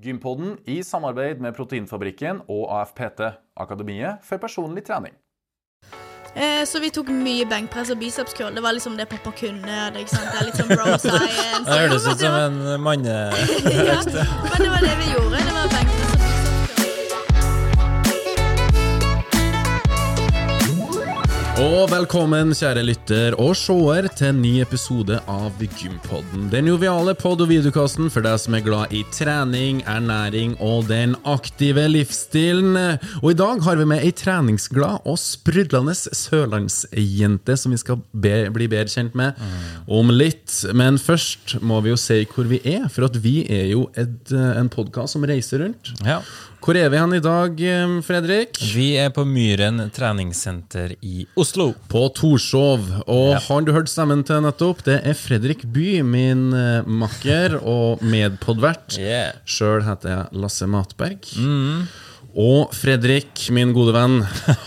Gympodden i samarbeid med Proteinfabrikken og AFPT, Akademiet for personlig trening. Eh, så vi tok mye benkpress og biceps curl. Det var liksom det pappa kunne. Det, ikke sant? det er litt sånn bro science. Det høres ut som en manne... ja, men det var det vi gjorde. Det var benkpress og velkommen, kjære lytter og seer, til en ny episode av Gympodden. Den joviale pod- og videokasten for deg som er glad i trening, ernæring og den aktive livsstilen. Og i dag har vi med ei treningsglad og sprudlende sørlandsjente som vi skal be, bli bedre kjent med om litt. Men først må vi jo si hvor vi er, for at vi er jo et, en podkast som reiser rundt. Ja. Hvor er vi hen i dag, Fredrik? Vi er på Myren treningssenter i Oslo. På Torshov. Og Ja. han du hørte stemmen til nettopp, det er Fredrik By, min eh, makker og medpodvert. Yeah. Sjøl heter jeg Lasse Matberg. Og Fredrik, min gode venn,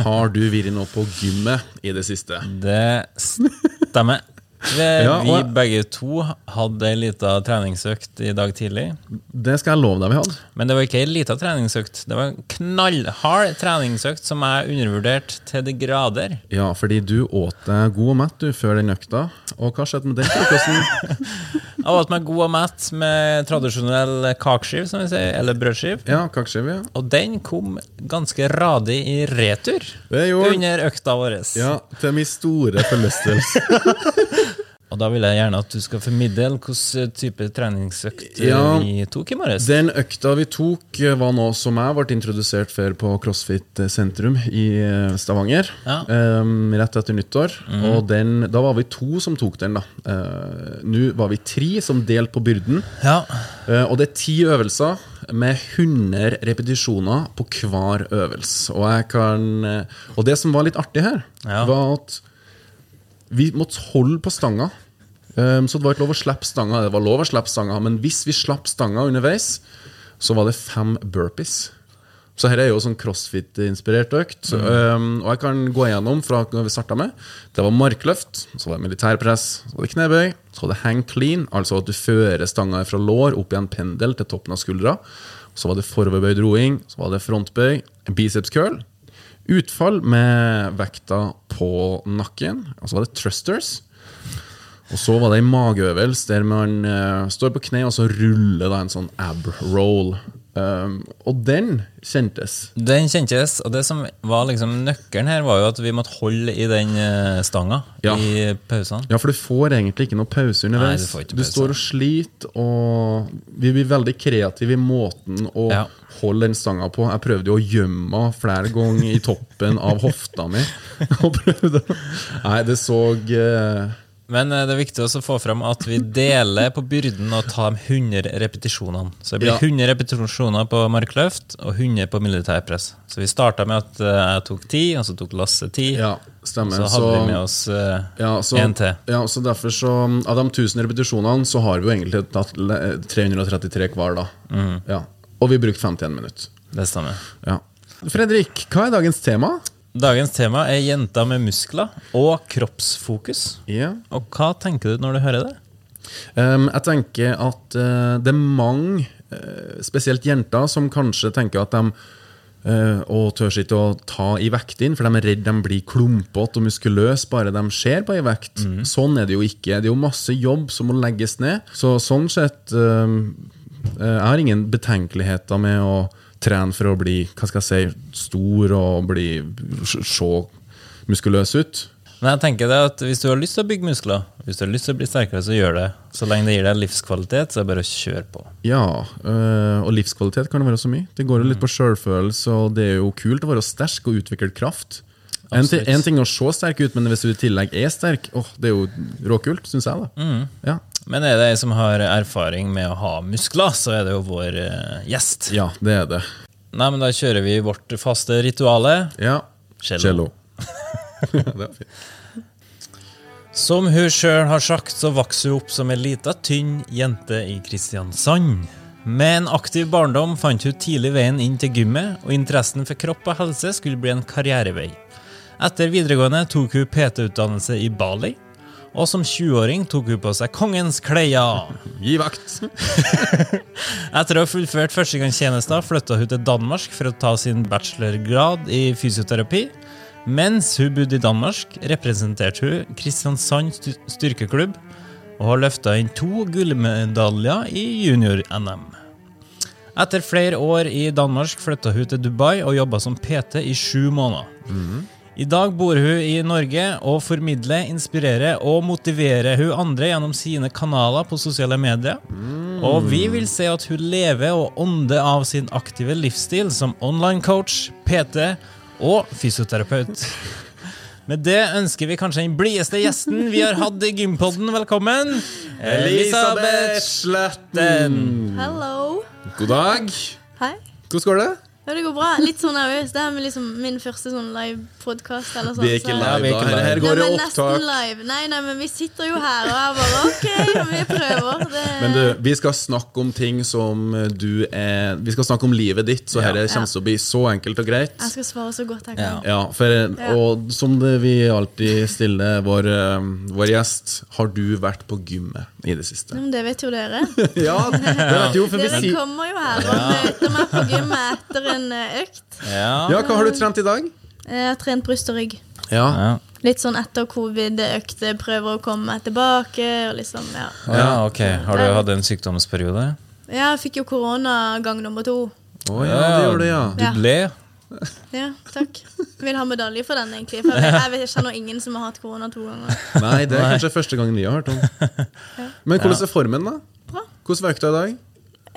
har du vært nå på gymmet i det siste? Det stemmer. Vi, Ja, vi begge to hadde ei lita treningsøkt i dag tidlig. Det skal jeg love deg vi hadde. Men det var ikke ei lita treningsøkt. Det var en knallhard treningsøkt som jeg undervurderte til de grader. Ja, fordi du åt deg god og mett du før den økta. Og hva skjedde med den frokosten? Jeg åt meg god og mett med tradisjonell kakeskive, som vi sier, eller brødskive. Ja, kakeskiv, ja. Og den kom ganske radig i retur Det gjorde under økta vår. Ja, til min store forlystelse. Og da vil jeg gjerne at du skal formidle hvilken type treningsøkt eh, Ja. vi tok i morges. Den økta vi tok, eh, var nå som jeg ble introdusert for på CrossFit sentrum i eh, Stavanger. Ja. Um, rett etter nyttår. Og den, da var vi to som tok den. da. Uh, Nå var vi tre som delte på byrden. Ja. Uh, og det er ti øvelser med 100 repetisjoner på hver øvelse. Og, kan, eh, og det som var litt artig her, var at vi måtte holde på stanga. Um, så det var ikke lov å slippe stanga. Det var lov å slippe stanga, men hvis vi slapp stanga underveis, så var det fem burpees. Så her er jo sånn crossfit-inspirert økt. Um, og jeg kan gå igjennom fra når vi starta med. Det var markløft, så var det militærpress, så var det knebøy, så var det hang clean, altså at du fører stanga fra lår opp i en pendel til toppen av skuldra. Så var det foroverbøyd roing, så var det frontbøy, biceps curl. Utfall med vekta på nakken. Og så var det thrusters. Og så var det en mageøvelse der man uh, står på kne og så ruller da en sånn ab roll. Um, og den kjentes. Den kjentes, og det som var liksom nøkkelen her, var jo at vi måtte holde i den eh, stanga Ja. i pausene. Ja, for du får egentlig ikke noe pause underveis. Nei, du får ikke du står og sliter, og vi blir veldig kreative i måten å Ja. holde den stanga på. Jeg prøvde jo å gjemme meg flere ganger i toppen av hofta mi. Og prøvde. Nei, det så eh, Men eh, det er viktig å få fram at vi deler på byrden og tar 100 repetisjonene. Så det blir Ja. 100 repetisjoner på markløft og 100 på militærpress. Så vi starta med at eh, jeg tok 10, og så tok Lasse 10. Ja, stemmer. Så hadde vi med oss eh, Ja, så, en til. ja, så derfor så Av de 1000 repetisjonene så har vi jo egentlig tatt 333 hver, da. Mm. Ja. Og vi brukte 51 minutter. Det stemmer. Ja. Fredrik, hva er dagens tema? Dagens tema er jenter med muskler og kroppsfokus. Yeah. Og hva tenker du når du hører det? Um, jeg tenker at uh, det er mange, uh, spesielt jenter, som kanskje tenker at de uh, og tør ikke å ta i vekt inn, for de er redd de blir klumpete og muskuløse bare de ser på i vekt. Sånn er det jo ikke. Det er jo masse jobb som må legges ned. Så sånn sett eh, Jeg har ingen betenkeligheter med å trene for å bli hva skal jeg si, stor og bli, se muskuløs ut. Men jeg tenker det at Hvis du har lyst til å bygge muskler, hvis du har lyst til å bli sterkere, så gjør det. Så lenge det gir deg livskvalitet, så er det bare å kjøre på. Ja, øh, og livskvalitet kan det være så mye. Det går jo litt på sjølfølelse, og det er jo kult å være sterk og utvikle kraft. En, en ting å se sterk ut, men hvis du i tillegg er sterk, åh, det er jo råkult, syns jeg. da. Ja. Men er det ei som har erfaring med å ha muskler, så er det jo vår eh, gjest. ja, det er det. Nei, men Da kjører vi vårt faste rituale. Ja. Cello. Cello. det fint. Som hun sjøl har sagt, så vokste hun opp som ei lita, tynn jente i Kristiansand. Med en aktiv barndom fant hun tidlig veien inn til gymmet, og interessen for kropp og helse skulle bli en karrierevei. Etter videregående tok hun PT-utdannelse i Bali, Og som 20-åring tok hun på seg kongens klær. Gi vakt! Etter å ha fullført førstegangstjenesten flytta hun til Danmark for å ta sin bachelorgrad i fysioterapi. Mens hun bodde i Danmark, representerte hun Kristiansand styrkeklubb og har løfta inn to gullmedaljer i junior-NM. Etter flere år i Danmark flytta hun til Dubai og jobba som PT i sju måneder. I dag bor hun i Norge og formidler, inspirerer og motiverer hun andre gjennom sine kanaler på sosiale medier. Og vi vil se at hun lever og ånder av sin aktive livsstil som online coach, PT og fysioterapeut. Med det ønsker vi kanskje den blideste gjesten vi har hatt i Gympodden velkommen. Elisabeth Sløtten. Hello. God dag. Hei. Hvordan går det? Ja, det går bra. Litt sånn nervøs. Det er liksom min første sånn live-podkast. eller sånn. Vi er ikke så- vi live, er ikke. Her, live. her går det men opptak. live. Nei, nei, men vi sitter jo her, og jeg bare OK, vi prøver. Det... Men du, vi skal snakke om ting som du er Vi skal snakke om livet ditt, så Ja. dette kommer til å bli så enkelt og greit. Jeg skal svare så godt jeg kan. Ja, for, og som det vi alltid stiller vår, eh, vår gjest, har du vært på gymmet i det siste? Men det vet jo dere. Ja, det vet jo, for vi Dere sier kommer jo her og møter meg på gymmet etter en eh, økt. Ja. Ja, hva har du trent i dag? Jeg har trent bryst og rygg. Ja, Ja. Litt sånn etter covid-økte, prøver å komme meg tilbake. og liksom, ja. ja, ok. Har du hatt en sykdomsperiode? Ja, Jeg fikk jo korona gang nummer to. Oh, ja, det gjorde det, ja. Du ble? Ja, takk. Jeg vil ha medalje for den, egentlig. For jeg, jeg, vet- jeg kjenner ingen som har hatt korona to ganger. Nei, det er kanskje første gangen vi har hørt om. Men hvordan er formen, da? Bra. Hvordan verktøy i dag?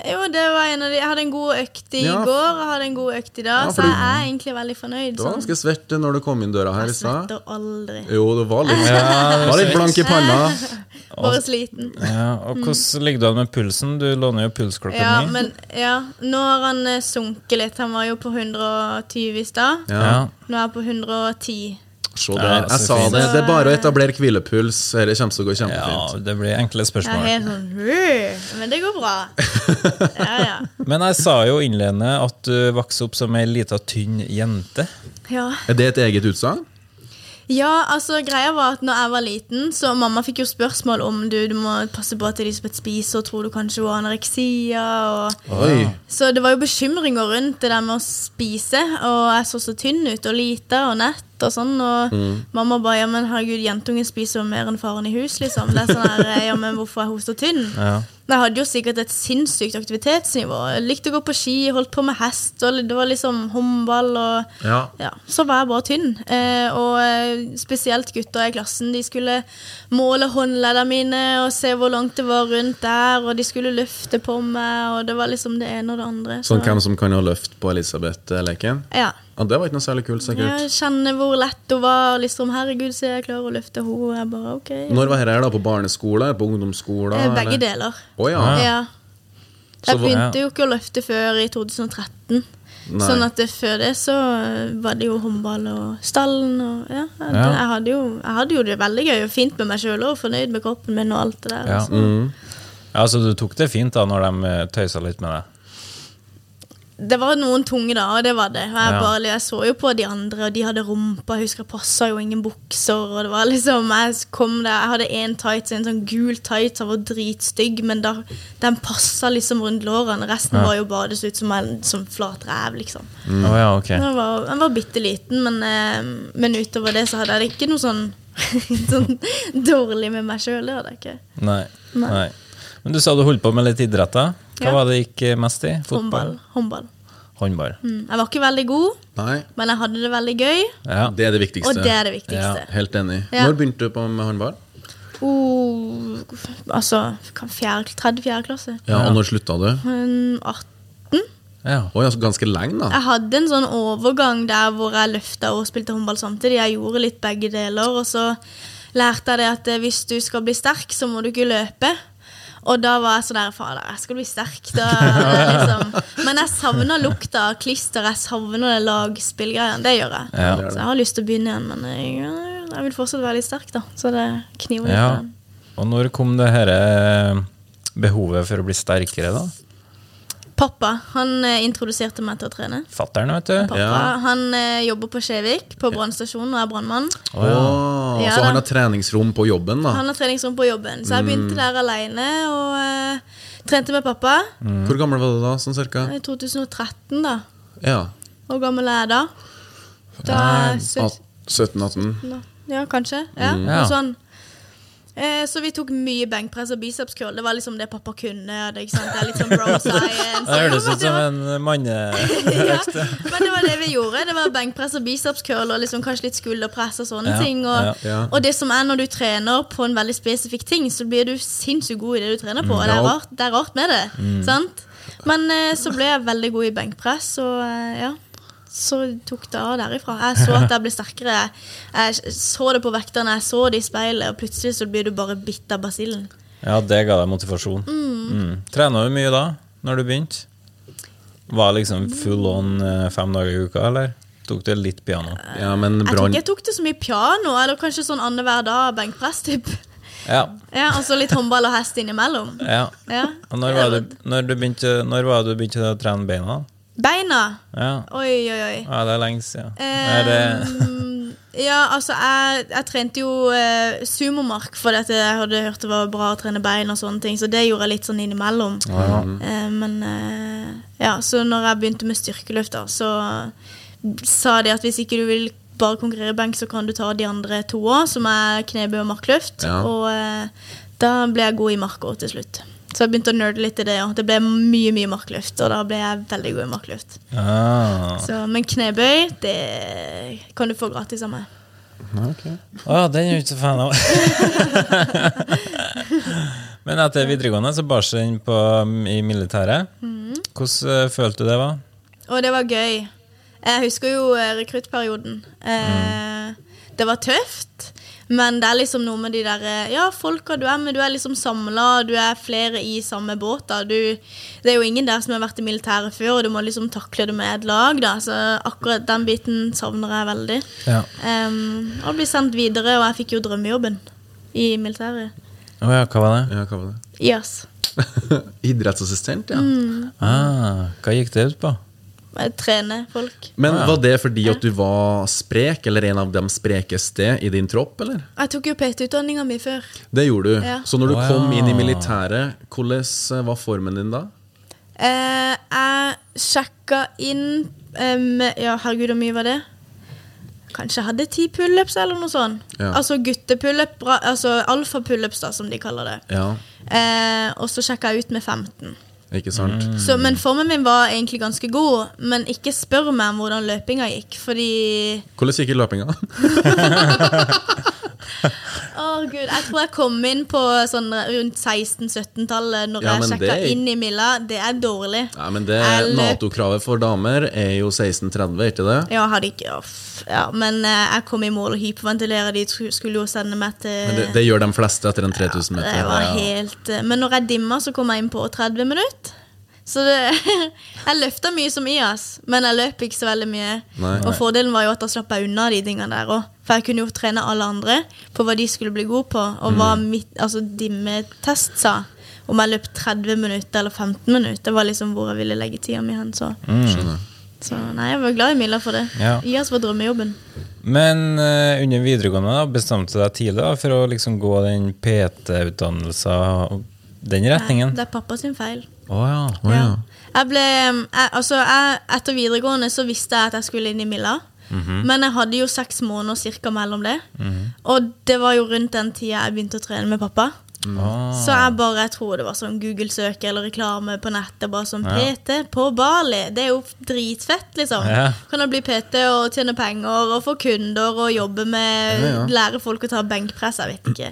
Jo, det var en av de Jeg hadde en god økt i Ja. går, og hadde en god økt i dag, Ja, så jeg er egentlig veldig fornøyd. Du var Sånn. ganske svett når du kom inn døra her i Jeg stad. svetter aldri. Jo, du var litt, Ja, var litt blank i panna. Bare sliten. Ja, og hvordan ligger du an med pulsen? Du låner jo pulsklokka Ja, mi. men ja, nå har han eh, sunket litt. Han var jo på 120 i stad. Ja. Nå er han på 110. Se Ja. Jeg sa fint. det. Det er bare å etablere hvilepuls. Dette kommer til å gå kjempefint. ja, det blir enkle Jeg er spørsmål. helt sånn Men det går bra. Ja, ja. Men jeg sa jo innledende at du vokste opp som ei lita, tynn jente. ja. Er det et eget utsagn? Ja, altså greia var at når jeg var liten, så mamma fikk jo spørsmål om du, du må passe på at Elisabeth spiser, og tror du kanskje hun har anoreksia, og Så det var jo bekymringer rundt det der med å spise, og jeg så så tynn ut, og lita og nett og sånn, og mamma bare, ja, men herregud, jentungen spiser jo mer enn faren i hus, liksom. Det er sånn her, ja, men hvorfor er hun så tynn? Ja. Men jeg hadde jo sikkert et sinnssykt aktivitetsnivå. Jeg likte å gå på ski, holdt på med hest, og det var liksom håndball og Ja. ja, så var jeg bare tynn. Eh, og eh, spesielt gutter i klassen. De skulle måle håndleddene mine og se hvor langt det var rundt der, og de skulle løfte på meg, og det var liksom det ene og det andre. Sånn hvem som kan ha løft på Elisabeth-leken? ja. Ja, Det var ikke noe særlig kult, sikkert. Jeg kjenner hvor lett hun var. Liksom, herregud, så jeg klarer å løfte henne. Jeg bare, ok. Når var dette? På barneskole? På ungdomsskole? Eh, Begge eller? deler. Oh, ja. Ja. Jeg begynte jo ikke å løfte før i 2013. Nei. Sånn at det, før det så eh, var det jo håndball og stallen og ja. Jeg, Ja. jeg, hadde, jo, jeg hadde jo det veldig gøy og fint med meg sjøl og fornøyd med kroppen min og alt det der. Ja. altså. Mm. ja, Så du tok det fint da når de eh, tøysa litt med deg? Det var noen tunge da, og det var det. Jeg, bare, jeg så jo på de andre, og de hadde rumpa. Jeg husker jeg passa jo ingen bukser. Og det var liksom, Jeg kom der, jeg hadde én tights, en sånn gul tights, som var dritstygg, men da, den passa liksom rundt lårene. Resten Ja. var jo bare det så ut som en som flat ræv, liksom. Å ja, okay. Jeg var, jeg var bitte liten, men, eh, men utover det så hadde jeg ikke noe sånn, sånn dårlig med meg sjøl. Jeg. Nei. Nei. Nei. Men du sa du holdt på med litt idretter. Hva Ja. var det gikk mest i? Håndball. Håndball. Håndball. Mm. Jeg var ikke veldig god, Nei, men jeg hadde det veldig gøy, Ja. det er det viktigste. og det er det viktigste. Helt enig. Ja. Når begynte du på med håndball? Oh, altså kan fjerde, tredje, fjerde klasse. Ja, Og når slutta du? 18. ja. Oi, altså ganske lenge, da. Jeg hadde en sånn overgang der hvor jeg løfta og spilte håndball samtidig. Jeg gjorde litt begge deler, og så lærte jeg det at eh, hvis du skal bli sterk, så må du ikke løpe. Og da var jeg sånn der, fader, jeg skal bli sterk. Da, liksom. Men jeg savner lukta av klister, jeg savner det lagspillgreiene. Det gjør jeg. Ja. Så jeg har lyst til å begynne igjen, men jeg, jeg vil fortsatt være litt sterk, da. Så det kniver litt. ja. Og når kom det her eh, behovet for å bli sterkere, da? Pappa han eh, introduserte meg til å trene. Fatteren, vet du. Pappa Ja. han eh, jobber på Skjevik, på brannstasjonen, og er brannmann. Oh, ja. Ja, så da. han har treningsrom på jobben, da. Han har treningsrom på jobben, så jeg Mm. begynte der alene og uh, trente med pappa. Hvor gammel var du da, sånn cirka? I 2013, da. Ja. Hvor gammel er jeg da? Da er jeg søt- 17-18? Ja, kanskje. Ja, Mm. Noe sånn. Eh, så vi tok mye benkpress og biceps curl. Det var liksom det pappa kunne. Det, det er litt sånn bro science. Det høres ut som en manneøkt. ja, men det var det vi gjorde. Det var benkpress og biceps curl og liksom kanskje litt skulderpress og sånne Ja, ting. Og, ja, og det som er når du trener på en veldig spesifikk ting, så blir du sinnssykt god i det du trener på. Og det er rart, det er rart med det. Sant? Men eh, så ble jeg veldig god i benkpress, og eh, ja. Så tok det av derifra. Jeg så at jeg ble sterkere. Jeg så det på vektene, jeg så det i speilet, og plutselig så blir du bare bitt av basillen. Ja, det ga deg motivasjon. Mm. Trena du mye da, når du begynte? Var liksom full on eh, fem dager i uka, eller? Tok du litt piano? Ja, men Jeg tror ikke jeg tok det så mye piano, eller kanskje sånn annenhver dag benkpress. Typ. Ja. Ja, og så litt håndball og hest innimellom. ja. Ja. Og når var, du, når, du begynte, når var du begynte å trene beina? Beina. Ja, Oi, oi, oi. ja det er lenge siden. Er det... Ehm, ja, altså, jeg, jeg trente jo eh, sumomark fordi at jeg hadde hørt det var bra å trene bein og sånne ting, så det gjorde jeg litt sånn innimellom. Eh, men eh, ja, så når jeg begynte med styrkeløft, da, så sa de at hvis ikke du vil bare konkurrere i benk, så kan du ta de andre to òg, som er knebøy og markløft. Ja. Og eh, da ble jeg god i mark òg til slutt. Så jeg begynte å nerde litt i det, òg. det ble mye mye markløft. Og da ble jeg veldig god i markløft. Ah. Så, men knebøy, det kan du få gratis av meg. Å, den er jo ikke så fan av. Men etter videregående så bars du inn på, i militæret. Mm. Hvordan eh, følte du det var? Og det var gøy. Jeg husker jo eh, rekruttperioden. Eh, Det var tøft, men det er liksom noe med de der eh, Ja, folka du er med, du er liksom samla, du er flere i samme båt. da du, Det er jo ingen der som har vært i militæret før, og du må liksom takle det med et lag. da Så akkurat den biten savner jeg veldig. Ja. Um, og bli sendt videre, og jeg fikk jo drømmejobben i militæret. Å ja, hva var det? Ja, hva var det? Yes. Idrettsassistent, ja. Mm. Ah, hva gikk det ut på? Jeg trener folk. Men var det fordi at du var sprek, eller en av de sprekeste i din tropp, eller? Jeg tok jo PT-utdanninga mi før. Det gjorde du. Ja. Så når du Å, kom inn i militæret, hvordan eh, var formen din da? Eh, jeg sjekka inn um, Ja, herregud, hvor mye var det? Kanskje jeg hadde ti pullups eller noe sånt. Ja. Altså guttepullup, altså alfapullups, som de kaller det. Ja, Eh, og så sjekka jeg ut med 15. ikke sant? Så, men formen min var egentlig ganske god, men ikke spør meg om hvordan løpinga gikk, fordi Hvordan gikk løpinga? Å gud, Jeg tror jeg kom inn på sånn rundt 16-17-tallet når Ja, jeg sjekka er... inn i Milla. Det er dårlig. Ja, men det løp- Nato-kravet for damer er jo 1630, er ikke det? Ja, hadde ikke. Ja, men eh, jeg kom i mål og hyperventilerer. De skulle jo sende meg til Men det, det gjør de fleste etter en 3000 Det meter. var helt Men når jeg dimma, så kom jeg inn på 30 minutter. Så det, jeg løfta mye som IAS, men jeg løp ikke så veldig mye. Nei. Og fordelen var jo at da slapp jeg unna de tingene der òg. For jeg kunne jo trene alle andre på hva de skulle bli gode på, og hva Mm. mitt altså, dimmetest sa. Om jeg løp 30 minutter eller 15 minutter. Det var liksom hvor jeg ville legge tida mi hen. Så. Mm. så nei, jeg var glad i Milla for det. Ja. IAS var drømmejobben. Men uh, under videregående da, bestemte du deg tidlig da, for å liksom gå den PT-utdannelsen og den retningen? Det er pappa sin feil. Oh, ja. Oh, ja. Jeg ble, jeg, altså jeg, etter videregående så visste jeg at jeg skulle inn i Milla. Men jeg hadde jo seks måneder cirka mellom det. Og det var jo rundt den tida jeg begynte å trene med pappa. Ah. Så jeg bare, jeg tror det var sånn Google-søk eller reklame på nettet. Bare sånn PT på Bali. Det er jo dritfett, liksom. Ja. Kan du bli PT og tjene penger og få kunder og jobbe med Ja, ja. Lære folk å ta benkpress. Jeg vet ikke.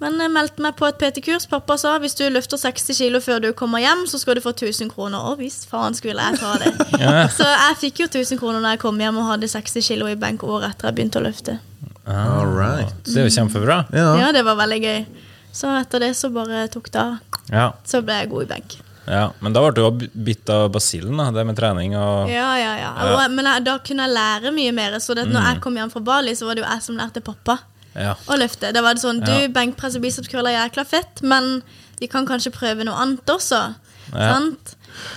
Men jeg meldte meg på et PT-kurs. Pappa sa hvis du løfter 60 kilo før du kommer hjem, så skal du få 1000 kroner. Og visst faen skulle jeg ta det. Så jeg fikk jo 1000 kroner når jeg kom hjem og hadde 60 kilo i benk året etter jeg begynte å løfte. All right. Det er jo kjempebra. Ja. Ja, det var veldig gøy. Så etter det så bare tok det av. Ja. Så ble jeg god i benk. ja. Men da ble du jo bitt av basillen, da, det med trening og Ja, ja, ja. Og, men jeg, da kunne jeg lære mye mer. Så det, når jeg kom hjem fra Bali, så var det jo jeg som lærte pappa Ja. å løfte. Da var det sånn, du, Ja. benkpress og biceps curl er jækla fett, men vi kan kanskje prøve noe annet også. Ja. Sant?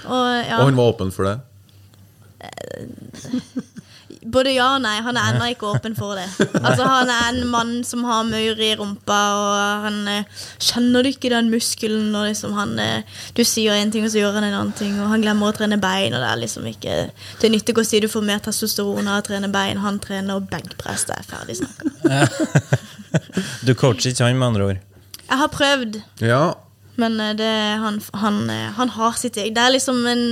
Og, ja. Og hun var åpen for det? både ja og nei. Han er ennå ikke åpen for det. Altså Han er en mann som har maur i rumpa, og han eh, Kjenner du ikke den muskelen Og liksom han eh, Du sier en ting, og så gjør han en annen ting, og han glemmer å trene bein, og det er liksom ikke til nytte å si du får mer testosteron av å trene bein. Han trener benkpress. Det er ferdig snakka. Du coacher ikke han, med andre ord. Jeg har prøvd, Ja, men eh, det, han, han, han har sitt eget Det er liksom en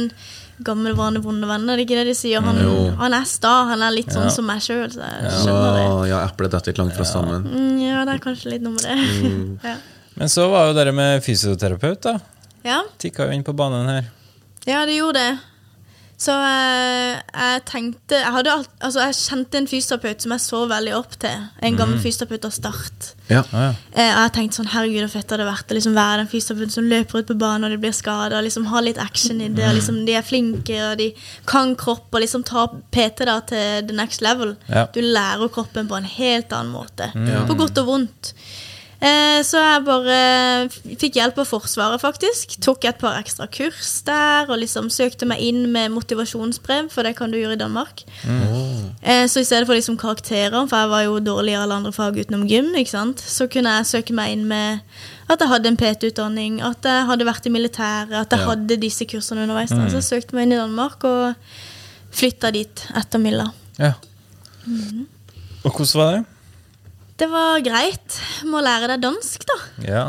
gammel, vane, vonde venn, er ikke det de sier? Han, Jo. han er sta. Han er litt sånn Ja. som meg sjøl, så jeg skjønner det. ja, eplet detter litt langt fra stammen. Mm, ja, det er kanskje litt noe med det. ja. Men så var jo dere med fysioterapeut, da. Ja. Tikka jo inn på banen her. ja, det gjorde det. Så eh, jeg tenkte jeg, hadde alt, altså, jeg kjente en fysioterapeut som jeg så veldig opp til. En gammel fysioterapeut av Start. Ja. Ah, ja. Eh, og jeg tenkte sånn, herregud, hvor fett hadde det vært å liksom være den fysioterapeuten som løper ut på banen og de blir skada. Liksom, ha litt action i det. Og liksom, de er flinke, og de kan kropp, og liksom ta PT da til the next level. Ja. Du lærer kroppen på en helt annen måte. Mm. På godt og vondt. Eh, så jeg bare fikk hjelp av Forsvaret, faktisk. Tok et par ekstra kurs der, og liksom søkte meg inn med motivasjonsbrev, for det kan du gjøre i Danmark. Mm. så i stedet for liksom karakterer, for jeg var jo dårlig i alle andre fag utenom gym, ikke sant? så kunne jeg søke meg inn med at jeg hadde en PT-utdanning, at jeg hadde vært i militæret, at jeg Ja. hadde disse kursene underveis. Mm. Så jeg søkte meg inn i Danmark og flytta dit etter Milla. ja. Mm. Og hvordan var det? Det var greit. Må lære deg dansk, da. Ja.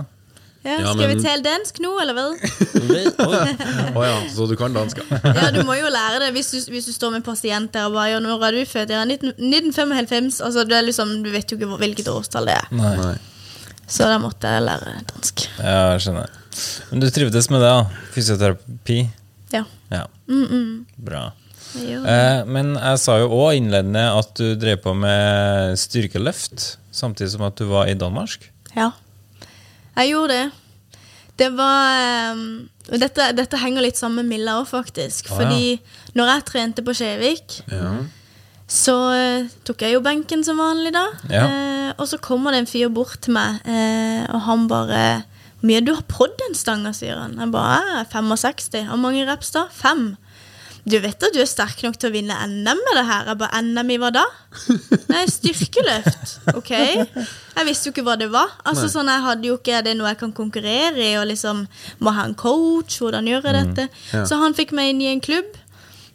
Ja, Ja, skal men- vi tale dansk nå, eller hva? Å ja, så du kan dansk? ja. Ja, du må jo lære det hvis du, hvis du står med pasient der og bare ja, 'Når er du født?' Ja, 19, 1995. Altså, du, er liksom, du vet jo ikke hvor- hvilket årstall det er. Nei. Nei. Så da måtte jeg lære dansk. Ja, jeg skjønner. Men du trivdes med det, da? Fysioterapi? Ja. Ja. Bra. Eh, men jeg sa jo òg innledende at du drev på med styrkeløft, samtidig som at du var i Danmark. Ja. Jeg gjorde det. Det var um, dette, dette henger litt sammen med Milla òg, faktisk. Ja. Fordi når jeg trente på Skjevik, Ja. så uh, tok jeg jo benken som vanlig, da. Ja. Eh, og så kommer det en fyr bort til meg, eh, og han bare 'Hvor mye du har prodd den stanga', sier han. Jeg bare «Eh, '65'. Hvor mange reps da? Fem. Du vet at du er sterk nok til å vinne NM med det her? Jeg bare 'NM i hva da?' Nei, styrkeløft. Ok. Jeg visste jo ikke hva det var. Altså sånn, Jeg hadde jo ikke det noe jeg kan konkurrere i, og liksom må ha en coach, hvordan gjør jeg dette? Ja. Så han fikk meg inn i en klubb.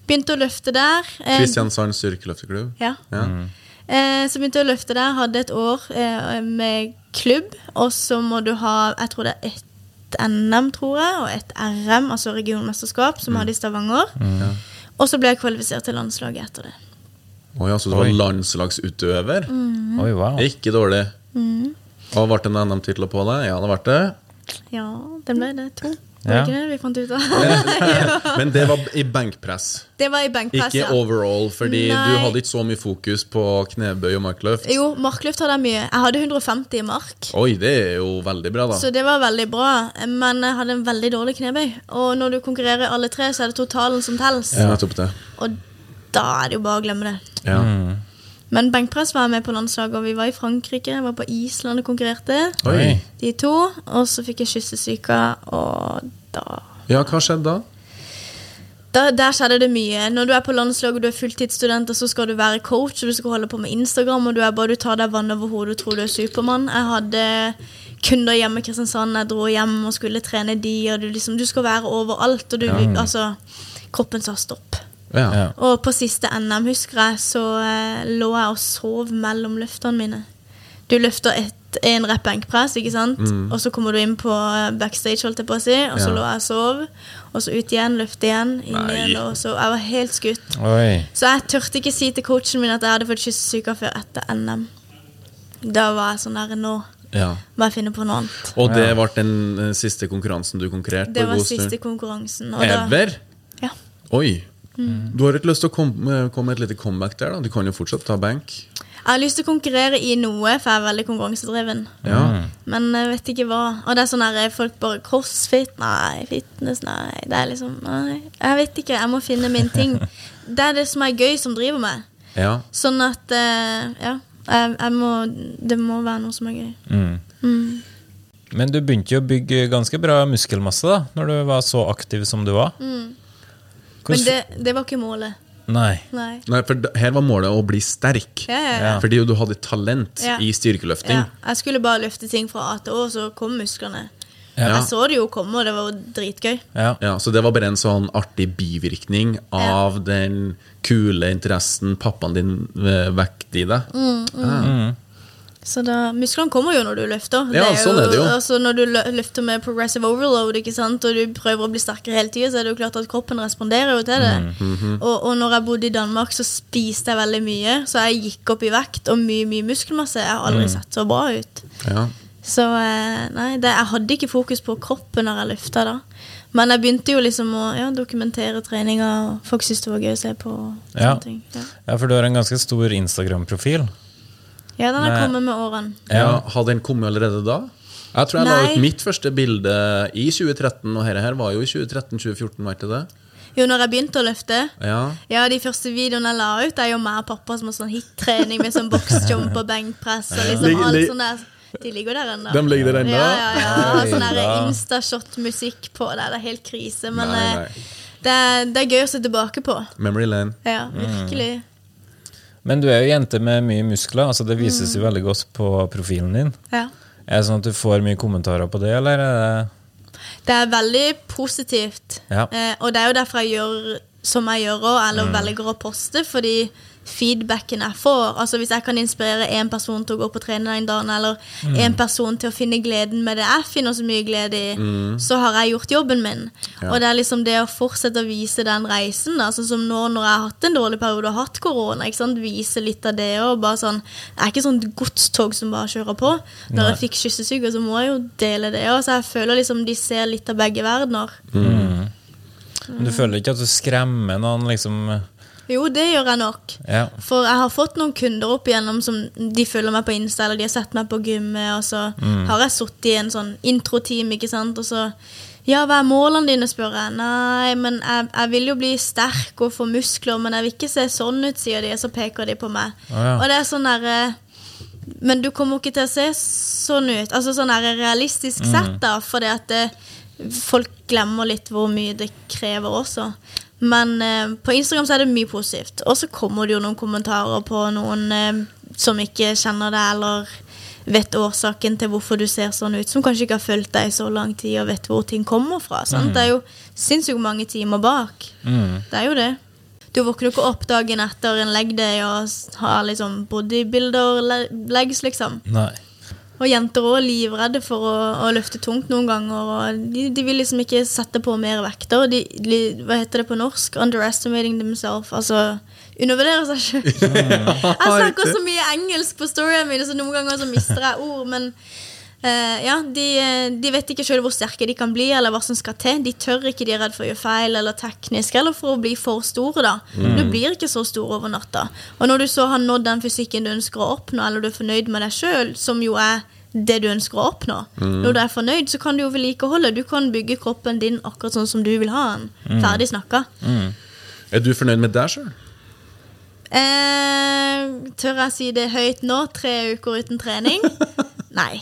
Begynte å løfte der. Eh, Kristiansand styrkeløfteklubb. ja. Ja. Eh, så begynte jeg å løfte der. Hadde et år eh, med klubb. Og så må du ha jeg tror det er ett NM, tror jeg, og et RM, altså regionmesterskap, som vi hadde i Stavanger. Og så ble jeg kvalifisert til landslaget etter det. Oi, altså så du var Oi. landslagsutøver? Mm. Oi, wow. Ikke dårlig. Og ble det en NM-tittel på deg? Ja, det ble det. Ja, den ble det. To. Var Ja. det ikke det vi fant ut av? Men det var i benkpress. det var i benkpress, Ikke ja. overall, fordi du hadde ikke så mye fokus på knebøy og markløft. Jo, markløft hadde jeg mye. Jeg hadde 150 i mark. Oi, det er jo veldig bra, da. Så det var veldig bra, men jeg hadde en veldig dårlig knebøy. Og når du konkurrerer alle tre, så er det totalen som telles. Ja. Og da er det jo bare å glemme det. Ja. Men benkpress var jeg med på landslaget, og vi var i Frankrike. Jeg var på Island og konkurrerte. Oi. De to. Og så fikk jeg kyssesyke, og da Ja, hva skjedde da? da, der skjedde det mye. Når du er på landslaget og du er fulltidsstudent, og så skal du være coach, og du skal holde på med Instagram, og du er bare du tar deg vann over hodet og tror du er Supermann. Jeg hadde kunder hjemme i Kristiansand, jeg dro hjem og skulle trene de, og du, liksom, du skal være overalt, og du Altså, kroppen sa stopp. Ja. Og på siste NM, husker jeg, så eh, lå jeg og sov mellom løftene mine. Du løfter et, en rep benkpress, ikke sant? Og så kommer du inn på eh, backstage, holdt jeg på å si, og så Ja. lå jeg og sov. Og så ut igjen, løfte igjen, inn Nei. igjen, og så Jeg var helt skutt. Oi. Så jeg turte ikke si til coachen min at jeg hadde fått kyssesyke før etter NM. Da var jeg sånn der Nå ja. må jeg finne på noe annet. Og det ble den eh, siste konkurransen du konkurrerte Det var siste konkurransen. Og da, Ever? ja. Oi. Du har ikke lyst til å komme, komme med et lite comeback der? da? Du kan jo fortsatt ta bank. Jeg har lyst til å konkurrere i noe, for jeg er veldig konkurransedreven. Ja. Men jeg vet ikke hva. Og det er sånn her, folk bare Crossfit? Nei. Fitness? Nei. Det er liksom Nei. Jeg vet ikke. Jeg må finne min ting. Det er det som er gøy, som driver meg. ja. Sånn at eh, Ja. Jeg, jeg må Det må være noe som er gøy. Men du begynte jo å bygge ganske bra muskelmasse da Når du var så aktiv som du var. Men det, det var ikke målet. Nei. Nei. Nei, for her var målet å bli sterk. Ja, ja, ja. Fordi du hadde talent Ja. i styrkeløfting. Ja, jeg skulle bare løfte ting fra A til Å, så kom musklene. Ja. Jeg så det jo komme, og det var dritgøy. Ja. Ja, Så det var bare en sånn artig bivirkning av den kule interessen pappaen din eh, vekket i deg. Mm. Så da, Musklene kommer jo når du løfter. Ja, sånn er det jo. Altså, når du løfter med progressive overload ikke sant? og du prøver å bli sterkere hele tida, så er det jo klart at kroppen responderer jo til det. Mhm. og, og når jeg bodde i Danmark, så spiste jeg veldig mye. Så jeg gikk opp i vekt og mye mye muskelmasse. Jeg har aldri Mm. sett så bra ut. Ja. Så eh, nei, det, jeg hadde ikke fokus på kroppen når jeg løfta da. Men jeg begynte jo liksom å ja, dokumentere treninga, og folk syntes det var gøy å se på. Ja. ting. Ja. ja, for du har en ganske stor Instagram-profil. Ja, den har Nei. kommet med årene. Ja, Hadde den kommet allerede da? Jeg tror jeg la ut mitt første bilde i 2013, og dette her var jo i 2013-2014, var ikke det? Jo, når jeg begynte å løfte Ja. Ja, de første videoene jeg la ut, er jo meg og pappa som har sånn hit-trening med sånn boksjump og benkpress og liksom alt sånt der. De ligger der ennå. De ligger der ennå? Ja, ja, ja. Har sånn der. Instashot-musikk på det. Det er helt krise. Men Nei, eh, nei. Det, er, det er gøy å se tilbake på. Memory lane. Ja, Mm. Men du er jo jente med mye muskler, altså det vises jo veldig godt på profilen din. Ja. Er det sånn at du får mye kommentarer på det, eller er det Det er veldig positivt. Ja. Eh, og det er jo derfor jeg gjør som jeg gjør òg, eller velger å poste, fordi feedbacken jeg får Altså Hvis jeg kan inspirere én person til å gå på trening den dagen, eller én person til å finne gleden med det jeg finner så mye glede i, så har jeg gjort jobben min. Ja. Og det er liksom det å fortsette å vise den reisen, da, sånn som nå når jeg har hatt en dårlig periode og hatt korona, ikke sant? vise litt av det bare sånn Det er ikke sånn godstog som bare kjører på. Når Nei. jeg fikk kyssesyke, så må jeg jo dele det òg. Så jeg føler liksom de ser litt av begge verdener. Men du føler ikke at du skremmer noen, liksom Jo, det gjør jeg nok. Ja. For jeg har fått noen kunder opp igjennom som de følger meg på Insta, eller de har sett meg på gymmet, og så har jeg sittet i en sånn introteam, ikke sant, og så ja, hva er målene dine, spør jeg. Nei, men jeg, jeg vil jo bli sterk og få muskler, men jeg vil ikke se sånn ut, sier de, og så peker de på meg. Oh, ja. Og det er sånn derre Men du kommer ikke til å se sånn ut. Altså sånn der realistisk sett, da, fordi at det, folk glemmer litt hvor mye det krever også. Men eh, på Instagram så er det mye positivt. Og så kommer det jo noen kommentarer på noen eh, som ikke kjenner deg, eller vet årsaken til hvorfor du ser sånn ut, som kanskje ikke har fulgt deg i så lang tid og vet hvor ting kommer fra. Sant? Det er jo sinnssykt mange timer bak. Det er jo det. Du våkner ikke opp dagen etter en leg day og har liksom bodybuilder-legs, liksom. Nei. Og jenter òg livredde for å, å løfte tungt noen ganger. Og de, de vil liksom ikke sette på mer vekter. De, de, hva heter det på norsk? Underestimating themselves. Altså undervurderer seg sjøl. jeg snakker så mye engelsk på storyene mine, så noen ganger så mister jeg ord. Men eh, ja, de, eh, de vet ikke sjøl hvor sterke de kan bli, eller hva som skal til. De tør ikke, de er redd for å gjøre feil eller teknisk, eller for å bli for store. da. Du blir ikke så stor over natta. Og når du så har nådd den fysikken du ønsker å oppnå, eller du er fornøyd med deg sjøl, som jo er det du ønsker å oppnå. Når du er fornøyd, så kan du jo vedlikeholde. Du kan bygge kroppen din akkurat sånn som du vil ha den. Ferdig snakka. Er du fornøyd med deg sjøl? Eh, tør jeg si det høyt nå? Tre uker uten trening? Nei.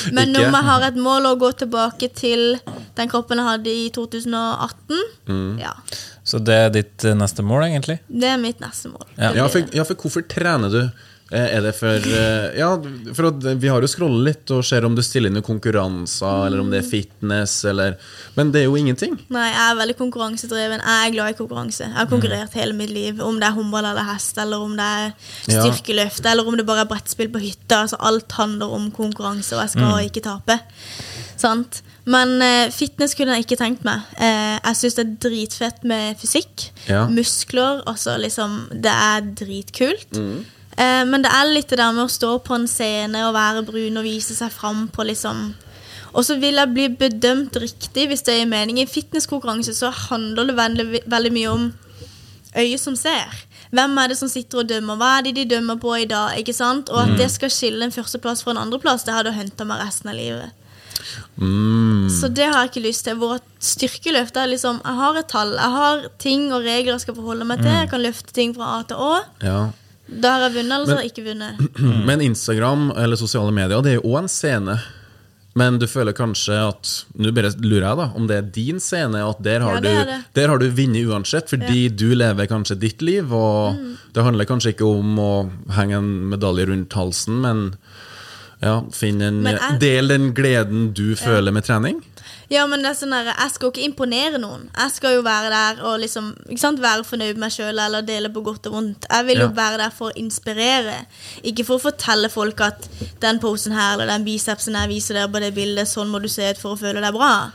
Men når jeg har et mål å gå tilbake til den kroppen jeg hadde i 2018, Mm. ja. Så det er ditt eh, neste mål, egentlig? Det er mitt neste mål. Ja. Ja, for, ja, for hvorfor trener du? Eh, Er det for eh, Ja, for vi har jo scrollet litt og ser om du stiller inn i konkurranser, eller om det er fitness, eller Men det er jo ingenting. Nei, jeg er veldig konkurransedreven. Jeg er glad i konkurranse. Jeg har konkurrert hele mitt liv. Om det er håndball eller hest, eller om det er Ja. eller om det bare er brettspill på hytta. Altså, alt handler om konkurranse, og jeg skal ikke tape. Sant? Men eh, fitness kunne jeg ikke tenkt meg. Eh, jeg syns det er dritfett med fysikk. Ja. Muskler. Altså liksom Det er dritkult. Eh, men det er litt det der med å stå på en scene og være brun og vise seg fram på liksom og så vil jeg bli bedømt riktig, hvis det er mening. I fitnesskonkurranse så handler det veldig, veldig mye om øyet som ser. Hvem er det som sitter og dømmer? Hva er det de dømmer på i dag? ikke sant? Og at det skal skille en førsteplass fra en andreplass, det har du henta meg resten av livet. Så det har jeg ikke lyst til. Hvor styrkeløft er liksom Jeg har et tall, jeg har ting og regler jeg skal forholde meg til. Jeg kan løfte ting fra A til Å. Ja. Da har jeg vunnet, eller så har jeg ikke vunnet. Men Instagram eller sosiale medier, det er jo òg en scene. Men du føler kanskje at Nå bare lurer jeg, da, om det er din scene, at der har, Ja, du, der har du vunnet uansett, fordi du lever kanskje ditt liv, og Mm. det handler kanskje ikke om å henge en medalje rundt halsen, men ja, finne en Men jeg- Del den gleden du føler med trening. Ja, men det er sånn der, Jeg skal jo ikke imponere noen. Jeg skal jo være der og liksom, ikke sant, være fornøyd med meg sjøl eller dele på godt og vondt. Jeg vil jo Ja. være der for å inspirere, ikke for å fortelle folk at den posen her eller den bicepsen jeg viser dere på det bildet, sånn må du se ut for å føle deg bra.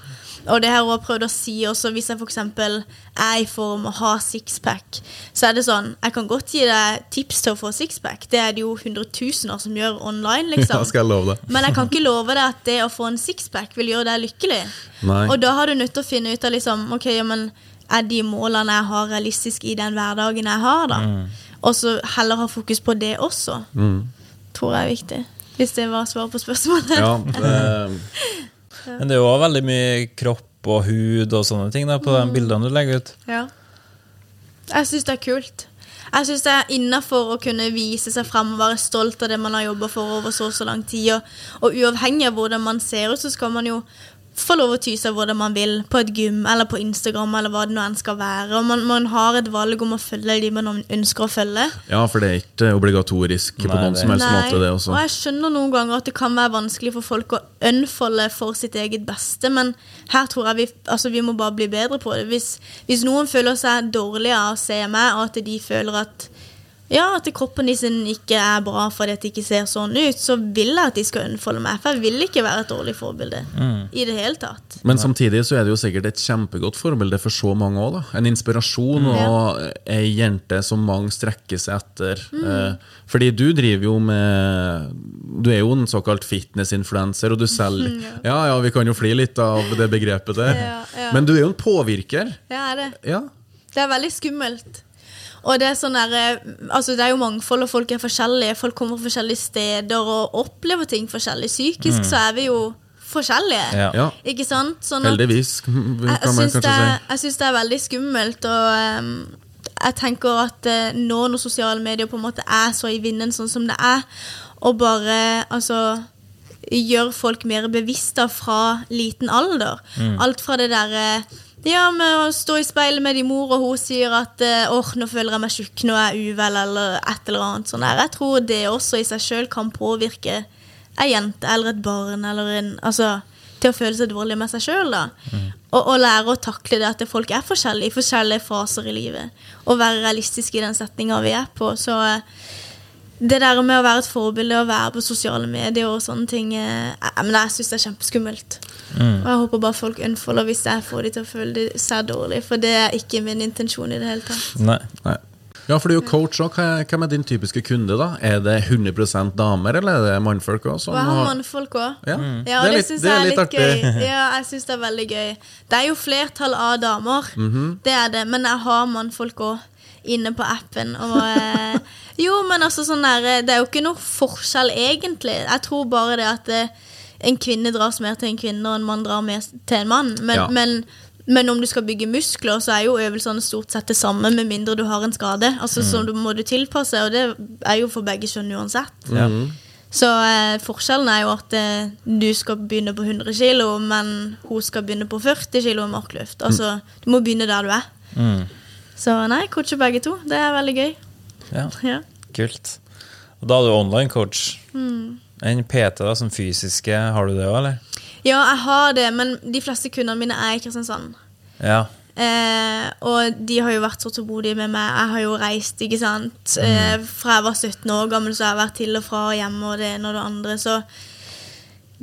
Og det har jeg også prøvd å si også, hvis jeg f.eks. er i form og har sixpack, så er det sånn Jeg kan godt gi deg tips til å få sixpack. Det er det jo hundretusener som gjør online, liksom. Ja, skal jeg love det. Men jeg kan ikke love deg at det å få en sixpack vil gjøre deg lykkelig. Nei. Og da har du nødt til å finne ut av liksom, ok, men er de målene jeg har realistiske i den hverdagen jeg har, da? Mm. Og så heller ha fokus på det også. Tror jeg er viktig. Hvis det var svar på spørsmålet. Ja, det, Men det er jo også veldig mye kropp og hud og sånne ting da, på Mm. de bildene du legger ut. Ja. Jeg syns det er kult. Jeg syns det er innafor å kunne vise seg frem og være stolt av det man har jobba for over så og så lang tid. Og, og uavhengig av hvordan man ser ut, så skal man jo få lov å ty seg hvordan man vil på et gym eller på Instagram eller hva det nå enn skal være. Og man, man har et valg om å følge de man ønsker å følge. ja, for det er ikke obligatorisk på Nei, noen det- som helst Nei, måte, det også. Og jeg skjønner noen ganger at det kan være vanskelig for folk å unfolde for sitt eget beste, men her tror jeg vi, altså vi må bare bli bedre på det. Hvis, hvis noen føler seg dårlige av å se meg, og at de føler at ja, at kroppen sin ikke er bra fordi at det ikke ser sånn ut, så vil jeg at de skal unnfolde meg. For jeg vil ikke være et dårlig forbilde i det hele tatt. Men samtidig så er det jo sikkert et kjempegodt forbilde for så mange òg. En inspirasjon og ei jente som mange strekker seg etter. Mm. fordi du driver jo med Du er jo en såkalt fitnessinfluenser, og du selger Ja, ja, vi kan jo fly litt av det begrepet der. Ja, ja. Men du er jo en påvirker. Det er det. Ja. Det er veldig skummelt. Og det er sånn der, eh, altså det er jo mangfold, og folk er forskjellige. Folk kommer fra forskjellige steder og opplever ting forskjellig. Psykisk så er vi jo forskjellige. Ja. Ikke sant? Sånn Heldigvis, kan man kanskje si. jeg syns det er veldig skummelt, og Um, jeg tenker at eh, nå når sosiale medier på en måte er så i vinden sånn som det er, og bare altså gjør folk mer bevisste fra liten alder. Alt fra det derre ja, med å stå i speilet med din mor, og hun sier at åh, åh, nå føler jeg meg tjukk, nå er jeg uvel, eller et eller annet sånt der. Jeg tror det også i seg sjøl kan påvirke ei jente eller et barn eller en Altså til å føle seg dårlig med seg sjøl, da. Og, og lære å takle det at folk er forskjellige i forskjellige faser i livet. Og være realistiske i den setninga vi er på. Så eh, det der med å være et forbilde og være på sosiale medier og sånne ting eh, eh, Men jeg syns det er kjempeskummelt. Og jeg håper bare folk unfolder hvis jeg får de til å føle seg dårlig, for det er ikke min intensjon i det hele tatt. Nei. Nei. Ja, for du er jo coach òg. Hvem er din typiske kunde, da? Er det 100% damer, eller er det mannfolk òg? Jeg har mannfolk òg. Ja, Ja, det og det, syns jeg er litt artig. gøy. Ja, jeg synes det er veldig gøy. Det er jo flertall av damer, Mhm. det er det, men jeg har mannfolk òg inne på appen. Og eh, Jo, men altså sånn der eh, Det er jo ikke noe forskjell, egentlig. Jeg tror bare det at eh, en kvinne dras mer til en kvinne, og en mann drar mer til en mann. Men, Ja. men, men om du skal bygge muskler, så er jo øvelsene stort sett det samme, med mindre du har en skade. Altså, Så du må du tilpasse, og det er jo for begge kjønn uansett. Ja. Så eh, forskjellen er jo at eh, du skal begynne på 100 kilo, men hun skal begynne på 40 kilo med markløft. Altså, du må begynne der du er. Mm. Så nei, coache begge to. Det er veldig gøy. Ja, Ja. kult. Og da er du online coach. Mm. En PT da, som fysiske, har du det òg, eller? ja, jeg har det, men de fleste kundene mine er i Kristiansand. Ja. Eh, og de har jo vært så tålmodige med meg. Jeg har jo reist, ikke sant. Eh, fra jeg var 17 år gammel, så har jeg vært til og fra og hjemme og det ene og det andre. Så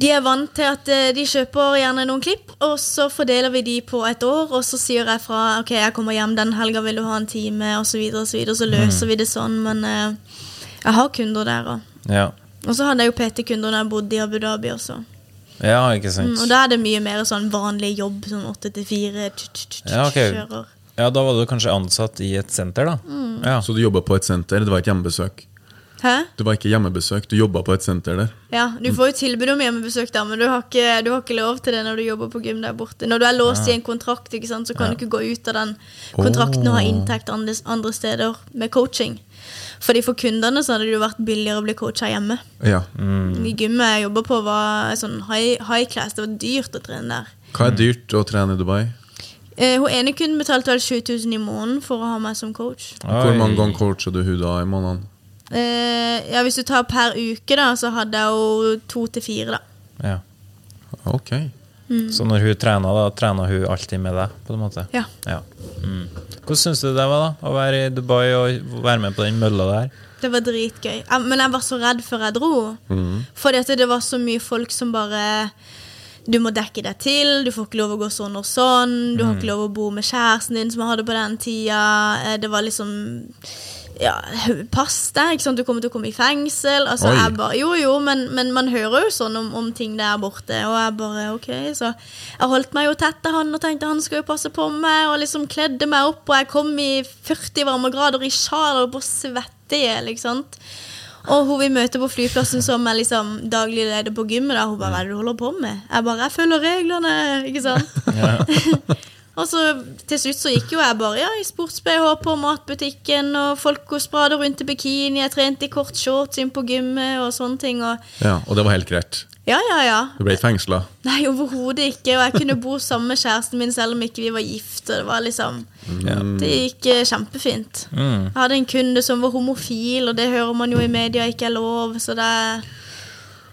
de er vant til at eh, de kjøper gjerne noen klipp, og så fordeler vi de på et år. Og så sier jeg fra ok, jeg kommer hjem den helga, vil du ha en time, osv. Så, videre, og så, videre, så løser vi det sånn. Men eh, jeg har kunder der òg. Ja. Og så hadde jeg jo PT-kunder da jeg bodde i Abu Dhabi også. ja, ikke sant. Mm, og da er det mye mer sånn vanlig jobb, sånn åtte til fire. Ja. Kjører. Ja, da var du kanskje ansatt i et senter, da? Mm. Ja. Så du jobba på et senter, det var et hjemmebesøk? Hæ? Det var ikke hjemmebesøk, du jobba på et senter der. Ja, Du får jo tilbud om hjemmebesøk, da, men du har, ikke, du har ikke lov til det når du jobber på gym der borte. Når du er låst i en kontrakt, ikke sant, så kan du ikke gå ut av den kontrakten og ha inntekt andre, andre steder med coaching. Fordi For kundene så hadde det jo vært billigere å bli coacha hjemme. Ja. I gymmet jeg jobba på, var sånn high, high class. Det var dyrt å trene der. Hva er dyrt å trene i Dubai? Eh, hun ene kunden betalte vel 7000 i måneden for å ha meg som coach. Hvor mange ganger coacher du hun da i måneden? Eh, ja, Hvis du tar per uke, da, så hadde jeg jo to til fire, da. Ja. Ok. Så når hun trener, da trener hun alltid med deg? på en måte? Ja. Ja. Mm. Hvordan syns du det var da, å være i Dubai og være med på den mølla der? Det var dritgøy. Men jeg var så redd før jeg dro. Fordi at det var så mye folk som bare Du må dekke deg til, du får ikke lov å gå sånn og sånn. Du har ikke lov å bo med kjæresten din, som jeg hadde på den tida. Eh, Det var liksom ja, Pass deg, du kommer til å komme i fengsel. Altså, bare, jo, jo, men, men man hører jo sånn om, om ting der borte. Og jeg bare, ok, så Jeg holdt meg jo tett til han og tenkte han skal jo passe på meg. Og liksom kledde meg opp, og jeg kom i 40 varmegrader i sjal og på svette i hjel. ikke sant? Og hun vi møter på flyplassen som er liksom daglig leder på gymmet, da, hun bare 'Hva er det du holder på med?' Jeg bare 'Jeg følger reglene', ikke sant? Og så til slutt så gikk jo jeg bare ja, i sports-BH på matbutikken, og folk sprader rundt i bikini, jeg trente i kort shorts inn på gymmet og sånne ting. Og Ja, Og det var helt greit? ja, ja, ja. Du ble ikke fengsla? Nei, overhodet ikke. Og jeg kunne bo sammen med kjæresten min selv om ikke vi var gift. Og det var liksom Det gikk eh, kjempefint. Mm. Jeg hadde en kunde som var homofil, og det hører man jo i media ikke er lov, så det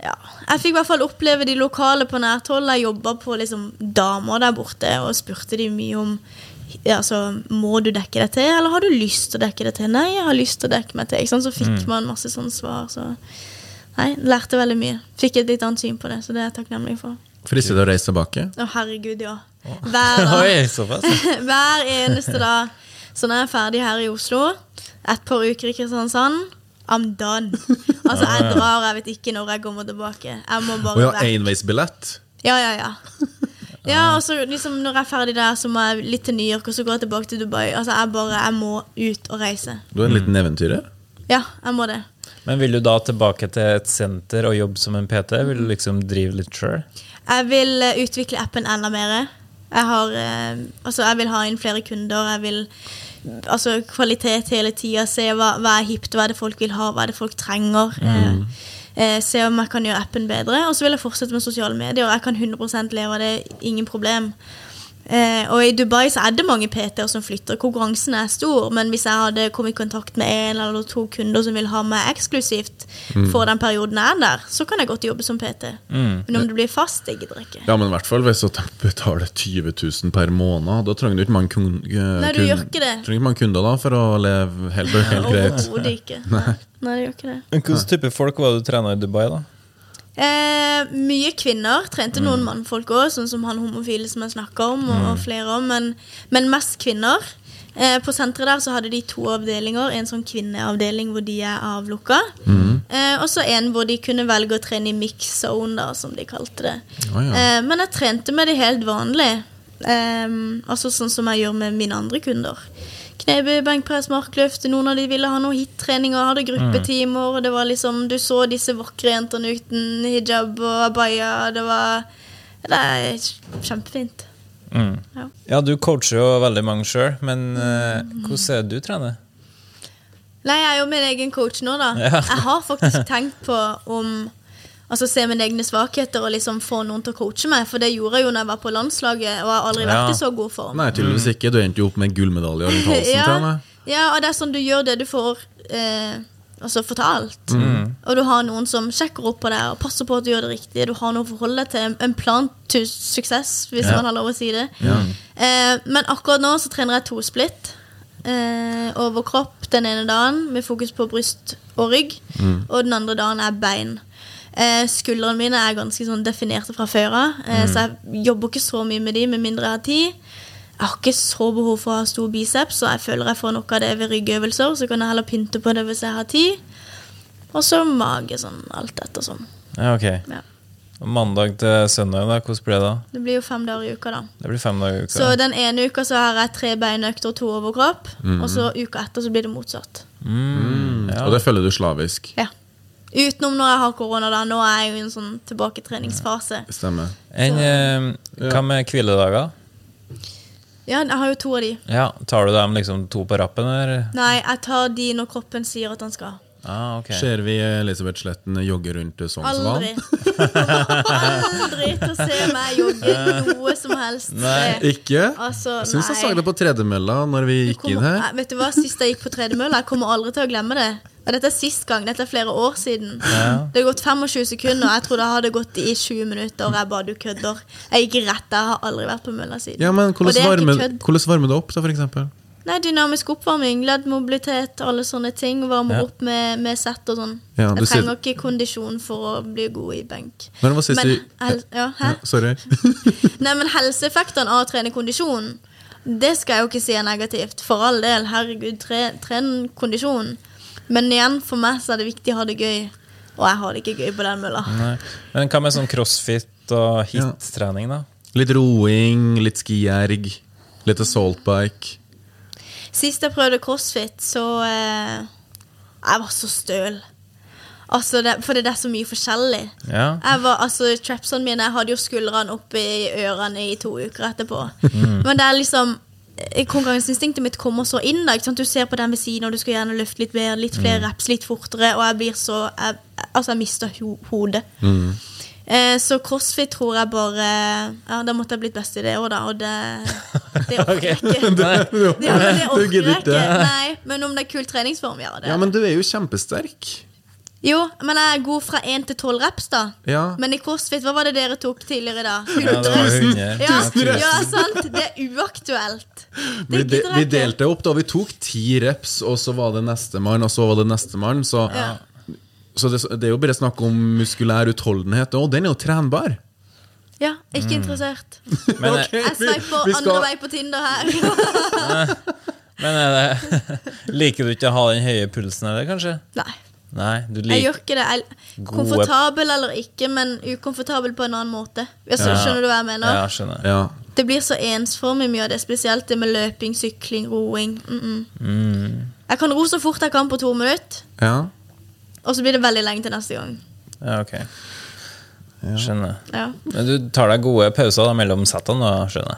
ja. Jeg fikk i hvert fall oppleve de lokale på nært hold. Jeg jobba på liksom damer der borte og spurte de mye om altså, Må du dekke deg til, eller har du lyst til å dekke deg til? Nei, jeg har lyst til å dekke meg til. Så fikk man masse sånne svar. Så nei, lærte veldig mye. Fikk et litt annet syn på det, så det er jeg takknemlig for. Fristet å reise tilbake? Å, herregud, ja. Hver dag. Hver eneste dag. Så når jeg er ferdig her i Oslo, et par uker i Kristiansand, I'm done. Altså, jeg drar, jeg vet ikke når jeg kommer tilbake. Jeg må bare Og ja, vekk. enveisbillett? Ja, ja, ja. Ja, og så liksom når jeg er ferdig der, så må jeg litt til New York, og så går jeg tilbake til Dubai. Altså, jeg bare, jeg må ut og reise. Du er en liten eventyrer? Ja, jeg må det. Men vil du da tilbake til et senter og jobbe som en PT? Vil du liksom drive litt sjøl? Jeg vil eh, utvikle appen enda mer. Jeg, har, eh, altså, jeg vil ha inn flere kunder. Jeg vil altså, kvalitet hele tida. Se hva, hva er hipt, hva er det folk vil ha, hva er det folk trenger. Mm. eh, se om jeg kan gjøre appen bedre. Og så vil jeg fortsette med sosiale medier. Jeg kan 100 leve av det, ingen problem. Eh, og i Dubai så er det mange PT-er som flytter. Konkurransen er stor. Men hvis jeg hadde kommet i kontakt med en eller to kunder som vil ha meg eksklusivt for den perioden jeg er der, så kan jeg godt jobbe som PT. Men om det blir fast, det gidder jeg ikke. Ja, men i hvert fall hvis de betaler 20 000 per måned. Da trenger du ikke mange, kun, eh, Nei, du kun- gjør ikke det. trenger ikke mange kunder da for å leve helt, helt greit. Overhodet ikke. Nei. Nei, det gjør ikke det. Hvilken type folk var det du trena i Dubai, da? Eh, mye kvinner. Trente noen mannfolk òg, sånn som han homofile som jeg snakka om, og, og flere om, men, men mest kvinner. Eh, på senteret der så hadde de to avdelinger. En sånn kvinneavdeling hvor de er avlukka. Eh, og så en hvor de kunne velge å trene i mix zone, da, som de kalte det. Oh, ja. eh, men jeg trente med det helt vanlig. Eh, altså sånn som jeg gjør med mine andre kunder. Knebøy, benkpress, markløft. Noen av de ville ha noe hit-trening og hadde gruppetimer. Og det var liksom, Du så disse vakre jentene uten hijab og abaya. Det var Det er kjempefint. Mm. Ja. Ja, du coacher jo veldig mange sjøl, men eh, hvordan er det du trener? Nei, jeg er jo min egen coach nå, da. Jeg har faktisk tenkt på om Altså se mine egne svakheter og liksom få noen til å coache meg. For det gjorde jeg jo når jeg var på landslaget, og jeg har aldri vært i så god form. Nei, tydeligvis ikke. Du endte jo opp med en gullmedalje rundt halsen ja, til meg. ja, og det er sånn du gjør det du får eh, altså fortalt. Mm. Og du har noen som sjekker opp på deg og passer på at du gjør det riktig. Du har noe å forholde deg til. en- plan til suksess, hvis Ja. man har lov å si det. Eh, men akkurat nå så trener jeg tosplitt. Eh, overkropp den ene dagen med fokus på bryst og rygg. Mm. Og den andre dagen er bein. Eh, skuldrene mine er ganske sånn definerte fra før av, eh, så jeg jobber ikke så mye med de med mindre jeg har tid. Jeg har ikke så behov for å ha stor biceps, så jeg føler jeg får noe av det ved ryggøvelser. Så kan jeg heller pynte på det hvis jeg har tid. Og så mage, sånn alt etter sånn. Ja, ok. Ja. Mandag til søndag, da, hvordan blir det da? Det blir jo fem dager i uka, da. Det blir fem dager i uka. Så den ene uka så har jeg tre beinøkter og to overkropp. Og så uka etter så blir det motsatt. Mm. Ja. Og det følger du slavisk. Ja. Utenom når jeg har korona, da. Nå er jeg jo i en sånn tilbaketreningsfase. Stemmer. En, eh, hva med hviledager? Ja, jeg har jo to av de. Ja, Tar du dem liksom to på rappen, eller? Nei, jeg tar de når kroppen sier at han skal. Ah, okay. Ser vi Elisabeth Sletten jogge rundt Sognsvann? Aldri. Aldri til å se meg jogge noe som helst. Nei. Ikke? Altså, jeg syns jeg sa så det på tredemølla når vi gikk kommer, inn her. Vet du hva, Sist jeg gikk på tredemølla, jeg kommer aldri til å glemme det. Og dette er sist gang, dette er flere år siden. Det har gått 25 sekunder, og jeg tror det hadde gått i 20 minutter. Og jeg bare, du kødder. Jeg gikk rett, jeg har aldri vært på mølla siden. Ja, men hvordan er varmer, det opp, da, for eksempel? Nei, Dynamisk oppvarming, leddmobilitet, alle sånne ting. Varmer Ja. opp med, med sett og sånn. Ja, jeg jeg sier- trenger ikke kondisjon for å bli god i benk. Men hva sist du hel ja, hæ? ja, Sorry. Nei, men helseeffektene av å trene kondisjon, det skal jeg jo ikke si er negativt. For all del, herregud, tre, tren kondisjon. Men igjen, for meg så er det viktig å ha det gøy. Og jeg har det ikke gøy på den mølla. Men hva med sånn crossfit og hit-trening, da? Litt roing, litt skierg, litt saltbike. Sist jeg prøvde crossfit, så eh, Jeg var så støl. Altså, det, for det er så mye forskjellig. Ja. Jeg var, altså, Trapsene mine jeg hadde jo skuldrene opp i ørene i to uker etterpå. Mm. Men det er liksom Konkurranseinstinktet mitt kommer så inn. da? Du ser på den ved siden, og du skal gjerne løfte litt mer, litt flere Mm. reps, litt fortere. Og jeg blir så jeg, Altså, jeg mister ho hodet. Mm. Eh, så crossfit tror jeg bare Ja, da måtte jeg blitt best i det òg, da. Og det, det orker jeg ikke. Ja, men det orker jeg ikke. Nei, men om det er kul treningsform, ja. Det. Ja, men du er jo kjempesterk. Jo, men jeg er god fra 1 til 12 reps, da. Ja. Men i crossfit, hva var det dere tok tidligere da? Ja, det var 100. Ja, ja, sant. Det er uaktuelt. Vi, de, vi delte opp, da. Vi tok ti reps, og så var det nestemann, og så var det nestemann. Så, Ja. så det, det er jo bare snakk om muskulær utholdenhet, og den er jo trenbar. Ja, ikke interessert. Men, okay, Jeg vi- sveiper andre skal- vei på Tinder her. men er det, liker du ikke å ha den høye pulsen, eller kanskje? Nei, Nei, du jeg gjør ikke det. Jeg, Gode- komfortabel eller ikke, men ukomfortabel på en annen måte. Jeg så. Skjønner du hva jeg mener? Ja, skjønner. Ja. Det blir så ensformig mye av det, spesielt det med løping, sykling, roing. Mm -mm. Jeg kan ro så fort jeg kan på to minutter, ja. og så blir det veldig lenge til neste gang. Ja, ok. Skjønner. Ja. Men du tar deg gode pauser da, mellom settene, skjønner jeg?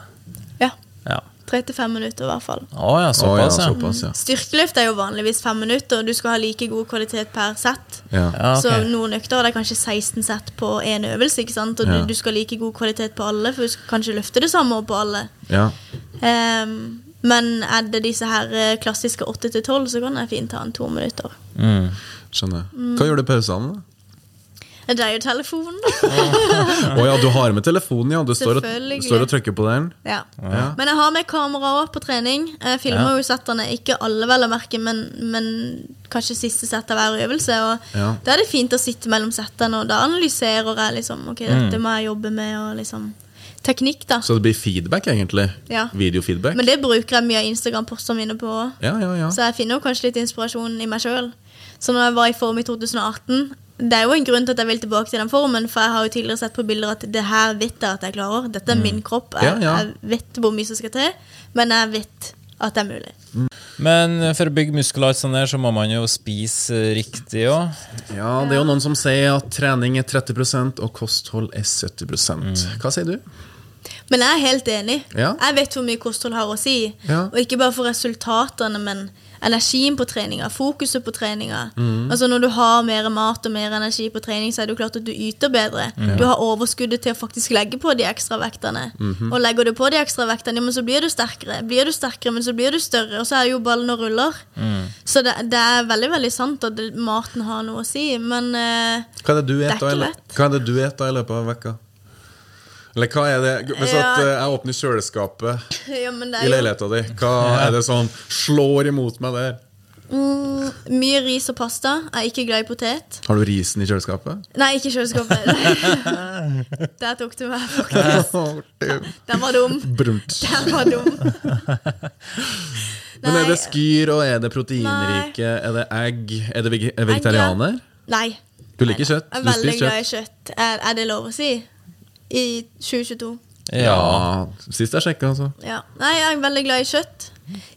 ja. Ja. Tre til fem minutter, i hvert fall. Oh, ja, såpass, ja. såpass, ja. Styrkeløft er jo vanligvis fem minutter, og du skal ha like god kvalitet per sett. ja. ja Så noen økter det er kanskje 16 sett på én øvelse, ikke sant? og Ja. du, du skal ha like god kvalitet på alle, for du skal kanskje løfte det samme på alle. ja. Ehm, men er det disse her eh, klassiske 8 til 12, så kan jeg fint ta en to minutter. Mm. Skjønner. Hva gjør du i pausene? da? Det er jo telefonen. Å ja, du har med telefonen, ja. Du står og, står og trykker på den. ja. Ja. Men jeg har med kamera òg på trening. Jeg filmer Ja. jo settene, ikke alle vel å merke, men, men kanskje siste sett av hver øvelse. Og Ja. Da er det fint å sitte mellom settene, og da analyserer jeg liksom Ok, dette må jeg jobbe med, og liksom Teknikk, da. Så det blir feedback, egentlig. Ja. Videofeedback. Men det bruker jeg mye av Instagram-postene mine på. Ja, ja, ja. Så jeg finner jo kanskje litt inspirasjon i meg sjøl. Så når jeg var i form i 2018 Det er jo en grunn til at jeg vil tilbake til den formen, for jeg har jo tidligere sett på bilder at det her vet jeg at jeg klarer. Dette er min kropp. Jeg, Mm. Ja, ja. jeg vet hvor mye som skal til, men jeg vet at det er mulig. Men for å bygge muskler, sånn der, så må man jo spise riktig òg. Ja, det er jo noen som sier at trening er 30% og kosthold er 70 mm. Hva sier du? Men jeg er helt enig. Ja. Jeg vet hvor mye kosthold har å si. Ja. Og ikke bare for resultatene, men energien på treninga, fokuset på treninga. Mm. Altså Når du har mer mat og mer energi på trening, så er det jo klart at du yter bedre. Du har overskuddet til å faktisk legge på de ekstra vektene. Mhm. Og legger du på de ekstra vektene, men så blir du sterkere. Blir du sterkere, men så blir du større. Og så er jo ballen og ruller. Mm. Så det, det er veldig veldig sant at maten har noe å si, men uh, Hva er det du er er eter i løpet av vekka? Eller hva er det Hvis Ja. at eh, jeg åpner kjøleskapet ja, i leiligheta di, hva er det som slår imot meg der? mm, mye ris og pasta. Jeg er ikke glad i potet. Har du risen i kjøleskapet? Nei, ikke kjøleskapet. Der tok du meg, faktisk. Den var dum. Brunt. Den var dum. Men er det skyr, og er det proteinrike? Er det egg? Er det er vegetarianer? Nei. Du liker kjøtt? Jeg er Du veldig glad i kjøtt. Er, er det lov å si? I 2022. Ja. Ja, sist jeg sjekka, altså. Ja. Nei, jeg er veldig glad i kjøtt.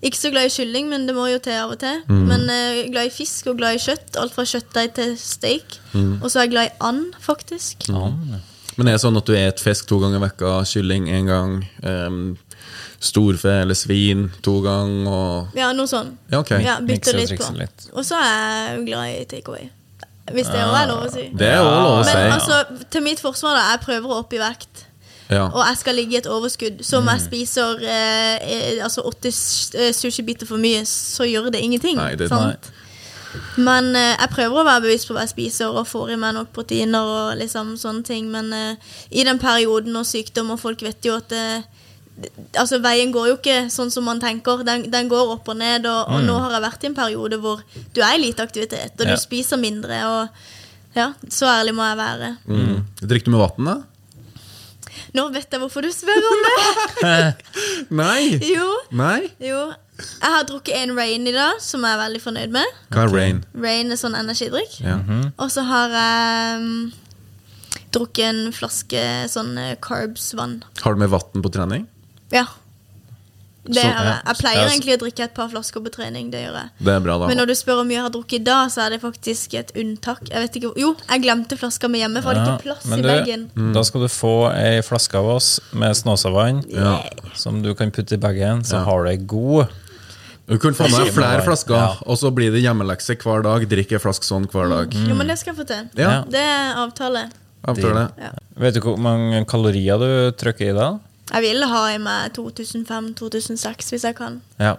Ikke så glad i kylling, men det må jo til av og til. Mm. Men eh, glad i fisk og glad i kjøtt. Alt fra kjøttdeig til steak. Mm. Og så er jeg glad i and, faktisk. Men er det sånn at du et fisk to ganger i vekka, kylling én gang, um, storfe eller svin to ganger og Ja, noe sånn. Ja, okay. Ja, Bytter litt på. Og så er jeg glad i takeaway. Hvis det også er lov å si. Det er også lov å si. Men altså, til mitt forsvar, da. Jeg prøver å opp i vekt. ja. Og jeg skal ligge i et overskudd. Så om Mm. jeg spiser eh, eh, altså 80 s- eh, sushibiter for mye, så gjør det ingenting. Nei, det- sant? Men eh, jeg prøver å være bevisst på hva jeg spiser, og får i meg nok proteiner og liksom sånne ting. Men eh, i den perioden og sykdom, og folk vet jo at eh, Altså, veien går jo ikke sånn som man tenker. Den, den går opp og ned, og, og nå har jeg vært i en periode hvor du er i lite aktivitet, og Ja. du spiser mindre, og ja, så ærlig må jeg være. mm. Drikker du med vann, da? Nå vet jeg hvorfor du spør om det! Nei! Jo, Nei? Jo, jeg har drukket en Rain i dag, som jeg er veldig fornøyd med. Hva er rain? Rain er sånn energidrikk. Ja. Og så har jeg um, drukket en flaske sånn eh, carbs-vann. Har du med vann på trening? Ja. Det Så- ja. jeg. Jeg pleier Ja, så- egentlig å drikke et par flasker på trening. Det gjør jeg. Det er bra, da. Men når du spør hvor mye jeg har drukket i dag, så er det faktisk et unntak. Jeg vet ikke, Jo, jeg glemte flaska mi hjemme, for jeg hadde ikke plass men i bagen. Mm. Da skal du få ei flaske av oss med Snåsavann Ja. som du kan putte i bagen, så Ja. har du ei god Du kunne få med flere flasker, Ja. og så blir det hjemmelekse hver dag. Drikke flask flaske sånn hver dag. Jo, men det skal jeg få til. Ja, Det er avtale. avtale. Ja. Vet du hvor mange kalorier du trykker i da? Jeg vil ha i meg 2005-2006 hvis jeg kan. Ja.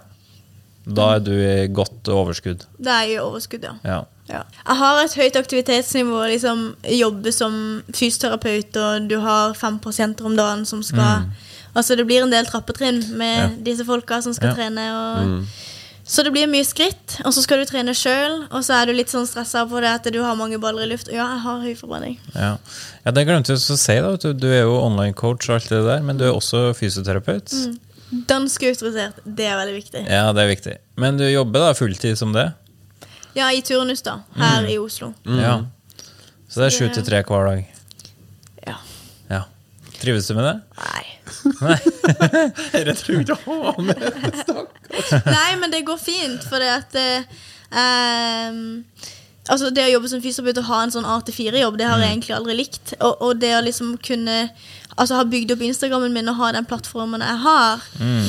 Da er du i godt overskudd. Da er jeg i overskudd, ja. Ja. Ja. Jeg har et høyt aktivitetsnivå. Liksom jobber som fysioterapeut, og du har fem pasienter om dagen som skal Altså det blir en del trappetrinn med disse folka som skal Ja. trene. Og, Så det blir mye skritt, og så skal du trene sjøl, og så er du litt sånn stressa på det at du har mange baller i luft. Ja, jeg har høy forbrenning. Ja. ja, det glemte jeg å si. da Du Du er jo online-coach og alt det der, men du er også fysioterapeut. Dansk autorisert, det er veldig viktig. Ja, det er viktig. Men du jobber da fulltid som det? Ja, i turnus, da. Her i Oslo. Ja. Så det er sju til tre hver dag? Ja. Ja. Trives du med det? Nei. Dette tror jeg ikke å ha med. Nei, men det går fint, for det at eh, ehm, Altså Det å jobbe som fysioterapeut og ha en sånn A4-jobb, det har jeg egentlig aldri likt. Og, og det å liksom kunne Altså ha bygd opp Instagrammen min og ha den plattformen jeg har,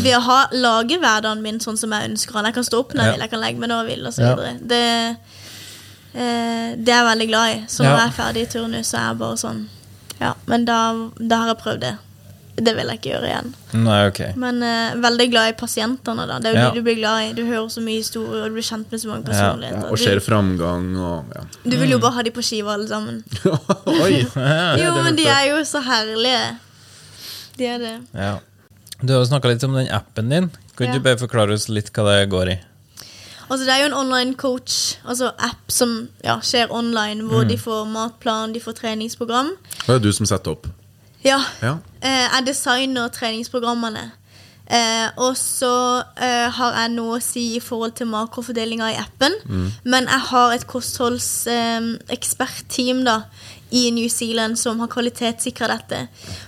ved å ha, lage hverdagen min sånn som jeg ønsker den. Jeg kan stå opp når jeg Ja. vil, jeg kan legge meg når jeg vil, osv. Ja. Det, eh, det er jeg veldig glad i. Så når Ja. jeg er ferdig i turnus, så er jeg bare sånn Ja, men da, da har jeg prøvd det. Det vil jeg ikke gjøre igjen. Nei, ok. Men uh, veldig glad i pasientene. da Det er jo Ja. de du blir glad i. Du hører så mye historier, og du blir kjent med så mange Ja, personligheter. Og ser framgang og ja. du vil jo bare ha de på skiva, alle sammen. Oi! Jo, men de er jo så herlige. De er det. Ja. Du har jo snakka litt om den appen din. Kan Ja. du bare forklare oss litt hva det går i? Altså Det er jo en online coach, altså app som ja, skjer online, hvor de får matplan, de får treningsprogram. Det er du som setter opp. Ja, Ja. eh, jeg designer treningsprogrammene. Eh, og så eh, har jeg noe å si i forhold til makrofordelinga i appen. Men jeg har et kostholdsekspertteam da i New Zealand som har kvalitetssikra dette.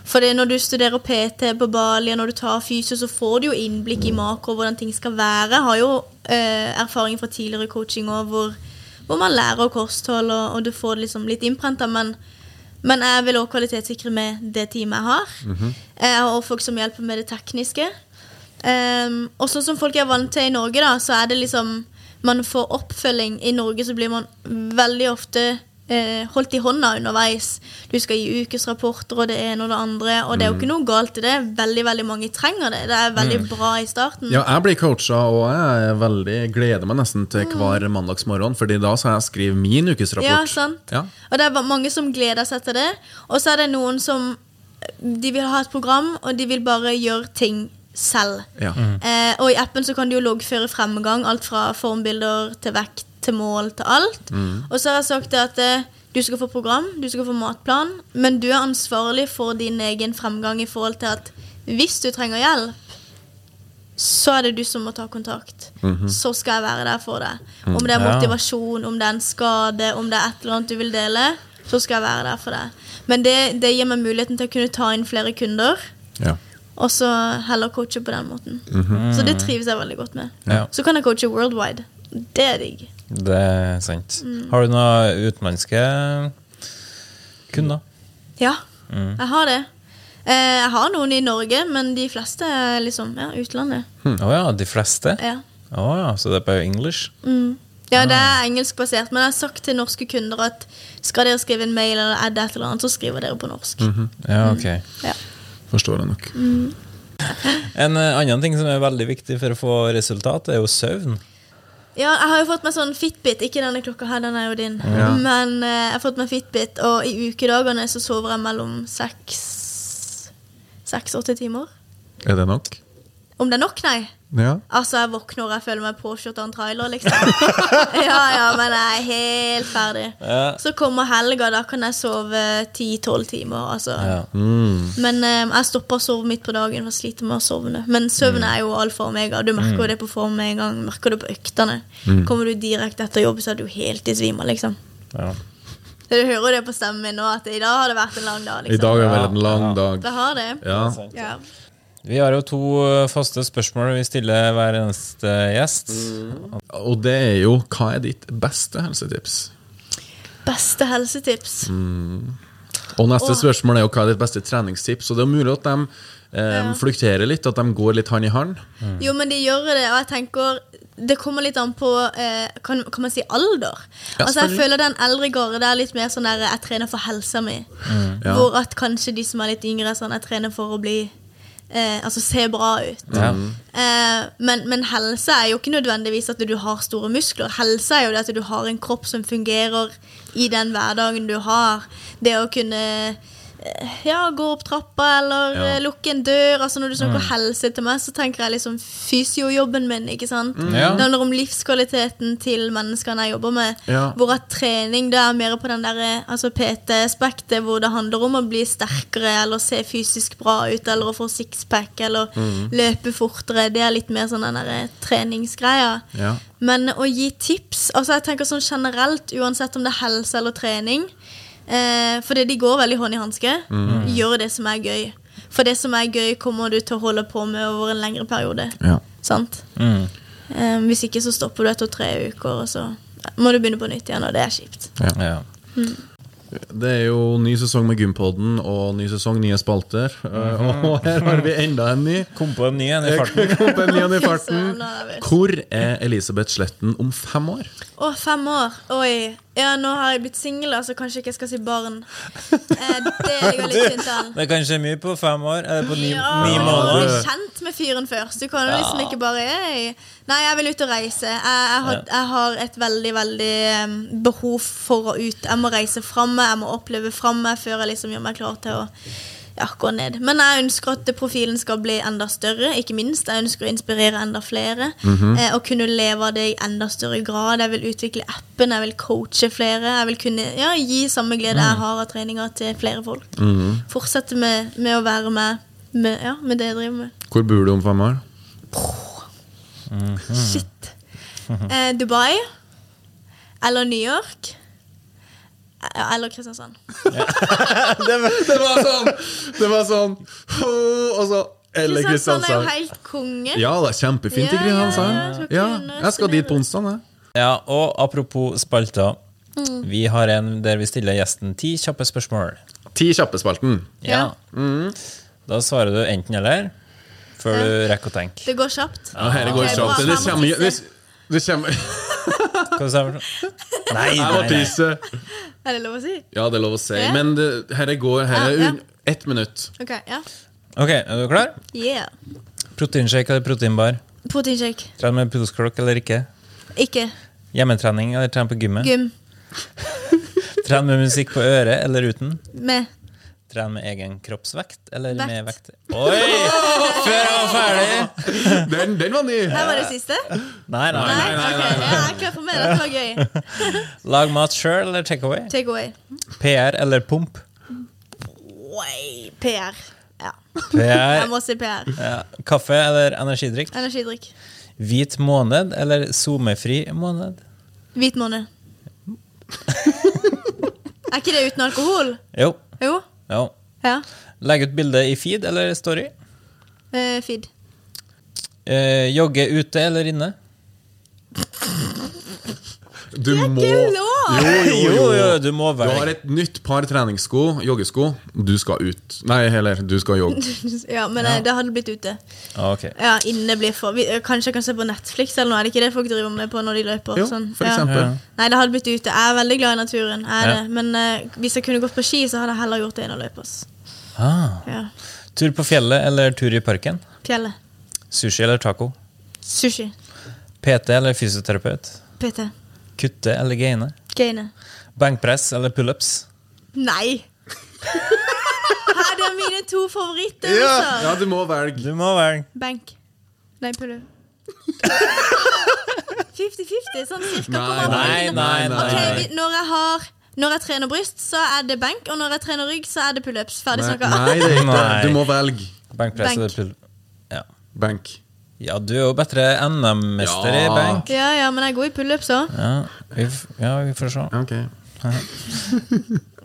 For det, når du studerer PT på Bali, og når du tar fysio, så får du jo innblikk i makro, hvordan ting skal være. Jeg har jo eh, erfaring fra tidligere coaching òg, hvor, hvor man lærer kosthold, og, og du får det liksom litt innprenta. Men, men jeg vil også kvalitetssikre med det teamet jeg har. Jeg har også folk som hjelper med det tekniske. Um, og sånn som folk er vant til i Norge, da, så er det liksom Man får oppfølging. I Norge så blir man veldig ofte eh, holdt i hånda underveis. Du skal gi ukesrapporter og det ene og det andre. Og det er jo ikke noe galt i det. Veldig veldig mange trenger det. Det er veldig bra i starten. Ja, jeg blir coacha, og jeg veldig, gleder meg nesten til hver mandagsmorgen, Fordi da skal jeg skrive min ukesrapport. Ja, sant. Ja. Og det er mange som gleder seg til det. Og så er det noen som De vil ha et program, og de vil bare gjøre ting selv. Ja. Eh, og i appen så kan du jo loggføre fremgang. Alt fra formbilder til vekt til mål til alt. Og så har jeg sagt det at eh, du skal få program, du skal få matplan, men du er ansvarlig for din egen fremgang i forhold til at hvis du trenger hjelp, så er det du som må ta kontakt. Så skal jeg være der for deg. Om det er motivasjon, om det er en skade, om det er et eller annet du vil dele, så skal jeg være der for deg. Men det, det gir meg muligheten til å kunne ta inn flere kunder. Ja. Og så heller coache på den måten. Så det trives jeg veldig godt med. Ja. Så kan jeg coache worldwide. Det er digg. Det er sant. Har du noen utenlandske kunder? Ja, jeg har det. Eh, jeg har noen i Norge, men de fleste er liksom ja, utlandet. Å ja, de fleste? Ja. Oh, ja, så det er bare English? ja, det er engelskbasert, men jeg har sagt til norske kunder at skal dere skrive en mail eller add et eller annet, så skriver dere på norsk. Ja, ok. Ja. Forstår jeg nok. En eh, annen ting som er veldig viktig for å få resultat, er jo søvn. Ja, jeg har jo fått meg sånn Fitbit. Ikke denne klokka her, den er jo din. Ja. Men eh, jeg har fått meg Fitbit, og i ukedagene så sover jeg mellom seks Seks-åtte timer. Er det nok? Om det er nok, nei. Ja. Altså, jeg våkner og jeg føler meg påkjørt av en trailer, liksom. ja, ja, men jeg er helt ferdig. Ja. Så kommer helga, da kan jeg sove 10-12 timer. Altså. Ja. Men um, jeg stopper å sove midt på dagen, for jeg sliter med å sovne. Men søvn er jo alfa og omega. Du merker jo det på form med en gang. Merker det på øktene. Kommer du direkte etter jobb, så er du helt i svima, liksom. Ja. Du hører det på stemmen min nå, at i dag har det vært en lang dag. I dag dag er vel en lang dag. Det har det. Ja. Vi har jo to eh, faste spørsmål vi stiller hver eneste gjest. Og det er jo hva er ditt beste helsetips? Beste helsetips. Og neste Åh. spørsmål er jo hva er ditt beste treningstips? Og det er mulig at de eh, flukterer litt, at de går litt hånd i hånd. Jo, men de gjør det, og jeg tenker det kommer litt an på eh, kan, kan man si alder? Ja, altså Jeg føler den eldre garde er litt mer sånn der jeg trener for helsa mi. Ja. Hvor at kanskje de som er litt yngre, er sånn jeg trener for å bli eh, Altså se bra ut. Ja. Eh, men, men helse er jo ikke nødvendigvis at du har store muskler. Helse er jo det at du har en kropp som fungerer i den hverdagen du har. Det å kunne ja, gå opp trappa eller Ja. eh, lukke en dør. Altså Når du snakker helse til meg, så tenker jeg liksom fysiojobben min. ikke sant? Ja. Det handler om livskvaliteten til menneskene jeg jobber med. Ja. Hvor at trening det er mer på den der, altså PT-aspektet, hvor det handler om å bli sterkere eller se fysisk bra ut eller å få sixpack eller løpe fortere. Det er litt mer sånn den der treningsgreia. Ja. Men å gi tips altså jeg tenker sånn generelt, uansett om det er helse eller trening eh, Fordi de går veldig hånd i hanske. Gjør det som er gøy. For det som er gøy, kommer du til å holde på med over en lengre periode. Ja. Sant? Mm. Eh, hvis ikke så stopper du etter tre uker, og så må du begynne på nytt igjen, og det er kjipt. Ja. Det er jo ny sesong med Gympodden og ny sesong, nye spalter. Eh, Og her har vi enda en ny. Kom på en ny en i farten. Kom på en ny en i farten. Er Hvor er Elisabeth Sletten om fem år? Å, fem år. Oi. Ja, nå har jeg blitt singel, så kanskje ikke jeg skal si barn. Eh, det ligger litt tynt an. Det er kanskje mye på fem år? Eller på ni, Ja, ni du må måneder? kjent med fyren først. Du kan jo liksom ikke bare Ei. Nei, jeg vil ut og reise. Jeg, jeg, har, jeg har et veldig, veldig behov for å ut. Jeg må reise fra meg, jeg må oppleve fra meg før jeg liksom gjør meg klar til å ja, gå ned. Men jeg ønsker at profilen skal bli enda større, ikke minst. Jeg ønsker å inspirere enda flere. eh, og kunne leve av det i enda større grad. Jeg vil utvikle appen, jeg vil coache flere. Jeg vil kunne ja, gi samme glede jeg har av treninga til flere folk. Fortsette med, med å være med, med, ja, med det jeg driver med. Hvor bor du om fem år? Shit. Eh, Dubai. Eller New York. Eller Kristiansand. Det var sånn! Det var sånn Og så Eller Kristiansand er jo helt konge. Ja, det er kjempefint i Ja, ja, ja, Kristiansand. Ja, jeg skal dit på onsdag. Ja, og apropos spalter. Mm. Vi har en der vi stiller gjesten ti kjappe spørsmål. Ti kjappe-spalten. Ja. Mm. Da svarer du enten eller før du rekker å tenke. Det går kjapt. Ja, det går Ok, bra. kjapt. Det kommer, det, tisse. det kommer Hva sa du? Nei, Jeg må nei, nei. tisse. Er det lov å si? Ja, det er lov å si. Ja. Men det, her går her er Ja, ja. ett minutt. Ok, ja. Ok, er du klar? Yeah. Proteinshake eller proteinbar? Proteinshake. Tren med pulsklokk eller ikke? Ikke. Hjemmetrening eller trene på gymmet? Gym. Trene med musikk på øret eller uten? Med. Tren med egen kroppsvekt eller Vekt. med vekt? Oi! Før jeg var ferdig! Den, den var ny! Her var det siste? Nei, nei. Nei? Ok, ja, jeg er klar for meg. Dette var gøy. Lag mat sjøl eller takeaway? Take away. PR eller pump? Oi, PR. Ja. PR. Jeg må si PR. Ja. Kaffe eller energidrikk? Energidrikk. Hvit måned eller SoMe-fri måned? Hvit måned. er ikke det uten alkohol? Jo. Jo. Jo. Ja. Legge ut bilde i feed eller story? Eh, feed. Eh, jogge ute eller inne? Du må ikke lov! Jo, jo, jo. jo, du må Du har et nytt par treningssko, joggesko. Du skal ut. Nei, heller, du skal jogge. Ja, men ja. det hadde blitt ute. Okay. Ja, inne blir for vi, eh, Kanskje jeg kan se på Netflix, eller noe. Er det ikke det folk driver med på når de løper? Jo, sånn? for Ja. eksempel. Ja. Nei, det hadde blitt ute. Jeg er veldig glad i naturen. Er Ja. det. Men uh, hvis jeg kunne gått på ski, så hadde jeg heller gjort det enn å løpe. Ah. Ja. Tur på fjellet eller tur i parken? Fjellet. Sushi eller taco? Sushi. PT eller fysioterapeut? PT. Kutte eller gaine? Gaine. Benkpress eller pullups? Nei! Her, det er mine to favoritter. ja, du må velge. Du må velge. Benk. Nei, pull-up. 50-50, sånn cirka. Nei, nei, nei, nei, Ok, Når jeg har Når jeg trener bryst, så er det benk, og når jeg trener rygg, så er det pullups. Ferdig snakka. nei, det er ikke. Nei. Du må velge. Benkpress eller pull... Ja. Benk. Ja, du er jo bedre NM-mester i Ja. benk. Ja, ja, men jeg er god i pullups òg. Ja, vi, f- ja, vi får se. Ok.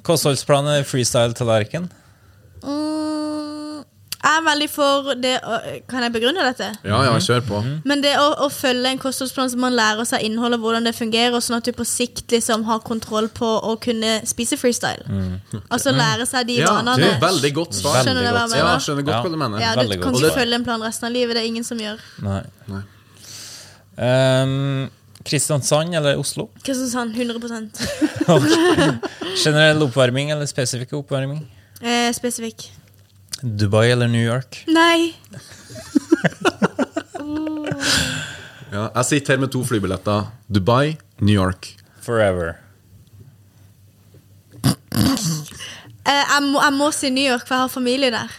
Kostholdsplanen er freestyle-tallerken. Mm, jeg er veldig for det å- Kan jeg begrunne dette? Ja, ja, kjør på. Men det å, å følge en kostholdsplan så man lærer seg innholdet, hvordan det fungerer, sånn at du på sikt liksom har kontroll på å kunne spise freestyle. Altså lære seg de Ja, vanene. det er veldig godt svar. Skjønner du hva jeg mener? Ja, skjønner godt Ja. hva du mener. Ja, du Veldig kan godt ikke følge en plan resten av livet. Det er ingen som gjør. Nei. Nei. Um, Kristiansand eller Oslo? Kristiansand, 100% Generell oppvarming eller spesifikk oppvarming? eh, Spesifikk. Dubai eller New York? Nei! Ja, jeg sitter her med to flybilletter. Dubai, New York. Forever. Eh, jeg, må, jeg må si New York, for jeg har familie der.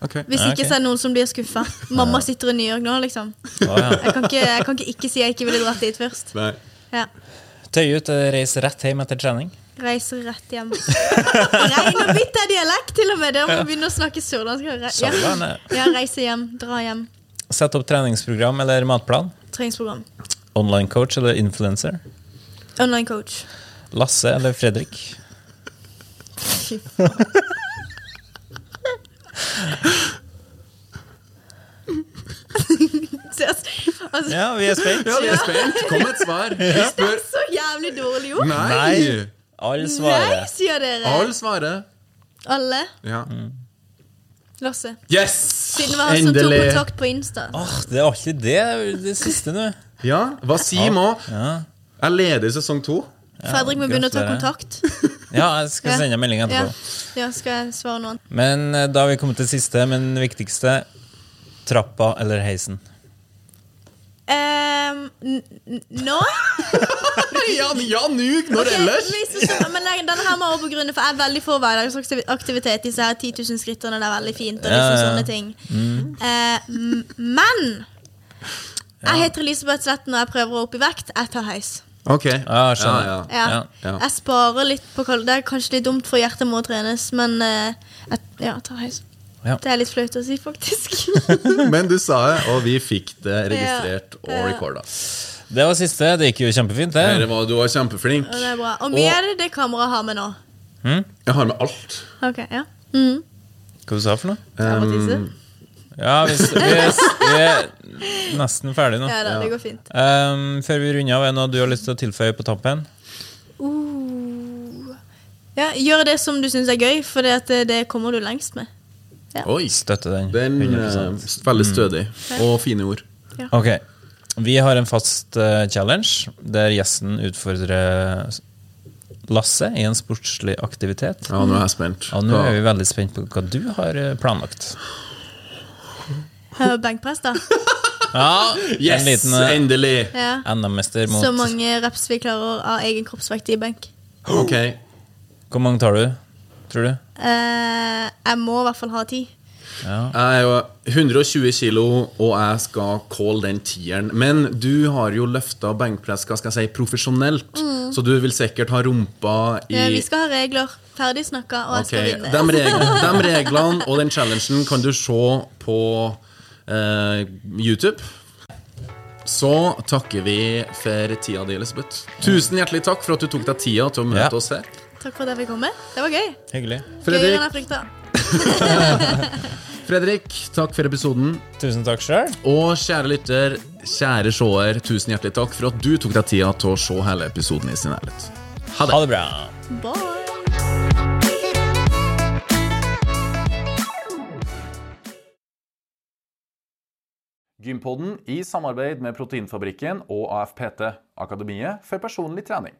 Okay. Hvis ikke så er det noen som blir skuffa. Mamma sitter i New York nå, liksom. Å, ja. Jeg kan ikke, jeg kan ikke ikke si jeg ikke ville dratt dit først. Nei. Ja. Tøye ut og reise rett hjem etter trening? Reise rett hjem. Rein og bitter dialekt, til og med. Dere må begynne å snakke sørlandsk. Ja. Ja, reise hjem. Dra hjem. Sett opp treningsprogram eller matplan? Treningsprogram. Online coach eller influencer? Online coach. Lasse eller Fredrik? Altså, Ja, vi er spent. Ja, vi er spent. Kom med et svar. Ja. Det er så jævlig dårlig gjort. Nei! Nei. svarer. Nei, sier dere. Alle svarer. Alle. Ja. Lasse. Yes! Siden vi har så tok Endelig. kontakt på Insta. Åh, det var ikke det, det siste nå. Ja, hva sier Ja. Jeg leder i sesong to. Fredrik må begynne å ta gratulerer. kontakt. ja, jeg skal sende en melding Ja. etterpå. ja, skal jeg svare noe annet? Men eh, da har vi kommet til siste, men viktigste. Trappa eller heisen? Ehm, n- n- nå? Ja, ja nu! Når okay, ellers? Liksom, men den- denne her må også begrunne, for jeg er veldig for hverdagsaktivitet. Disse her 10 000 skrittene, det er veldig fint. Og liksom Ja, ja. sånne ting mm. uh, Men jeg heter Elisabeth Sletten, og jeg prøver å opp i vekt. Jeg tar heis. Ok. Ja, skjønner. Ja, ja. Ja. Ja. Ja. Jeg sparer litt på. Det er kanskje litt dumt, for hjertet må trenes, men uh, jeg, ja, tar heis. Ja. Det er litt flaut å si, faktisk. Men du sa det, og vi fikk det registrert og Ja. recorda. Det var siste. Det gikk jo kjempefint, det. det. var, du var kjempeflink. Og det er bra. Og mer og... det kameraet har med nå. Jeg har med alt. Ok, ja Mm. Hva du sa for noe? Um, Ja, vi, vi, er, vi er nesten ferdig nå. Ja da, det går fint. Um, før vi runder av, er det noe du har lyst til å tilføye på tampen? Uh. Ja, gjør det som du syns er gøy, for det, at det, det kommer du lengst med. Oi! Støtter den. Den 100%. eh, veldig stødig. Og fine ord. Ok. Vi har en fast eh, challenge der gjesten utfordrer Lasse i en sportslig aktivitet. Ja, nå er jeg spent. Og nå er vi veldig spent på hva du har eh, planlagt. Eh, Benkpress, da. Ja, Yes! en liten eh, Endelig! Ja. NM-mester mot Så mange reps vi klarer av egen kroppsvekt i benk. Ok. Hvor mange tar du, tror du? Eh, jeg må i hvert fall ha ti. Ja. Jeg er jo 120 kilo, og jeg skal calle den tieren. Men du har jo løfta benkpress hva skal jeg si, profesjonelt, så du vil sikkert ha rumpa i Ja, vi skal ha regler. Ferdig snakka, og jeg Ok, skal vinne. de, reglene, de reglene og den challengen kan du se på eh, YouTube. Så takker vi for tida di, Elisabeth. Tusen hjertelig takk for at du tok deg tida til å møte Ja. oss her. Takk for at jeg fikk komme. Det var gøy. Hyggelig. Gøyere Fredrik, enn jeg frykta. Fredrik, takk for episoden. Tusen takk selv. Og kjære lytter, kjære seer, tusen hjertelig takk for at du tok deg tida til å se hele episoden i sin helhet. Ha det. Ha det bra. Bye. Gympodden i samarbeid med Proteinfabrikken og AFPT, Akademiet for personlig trening.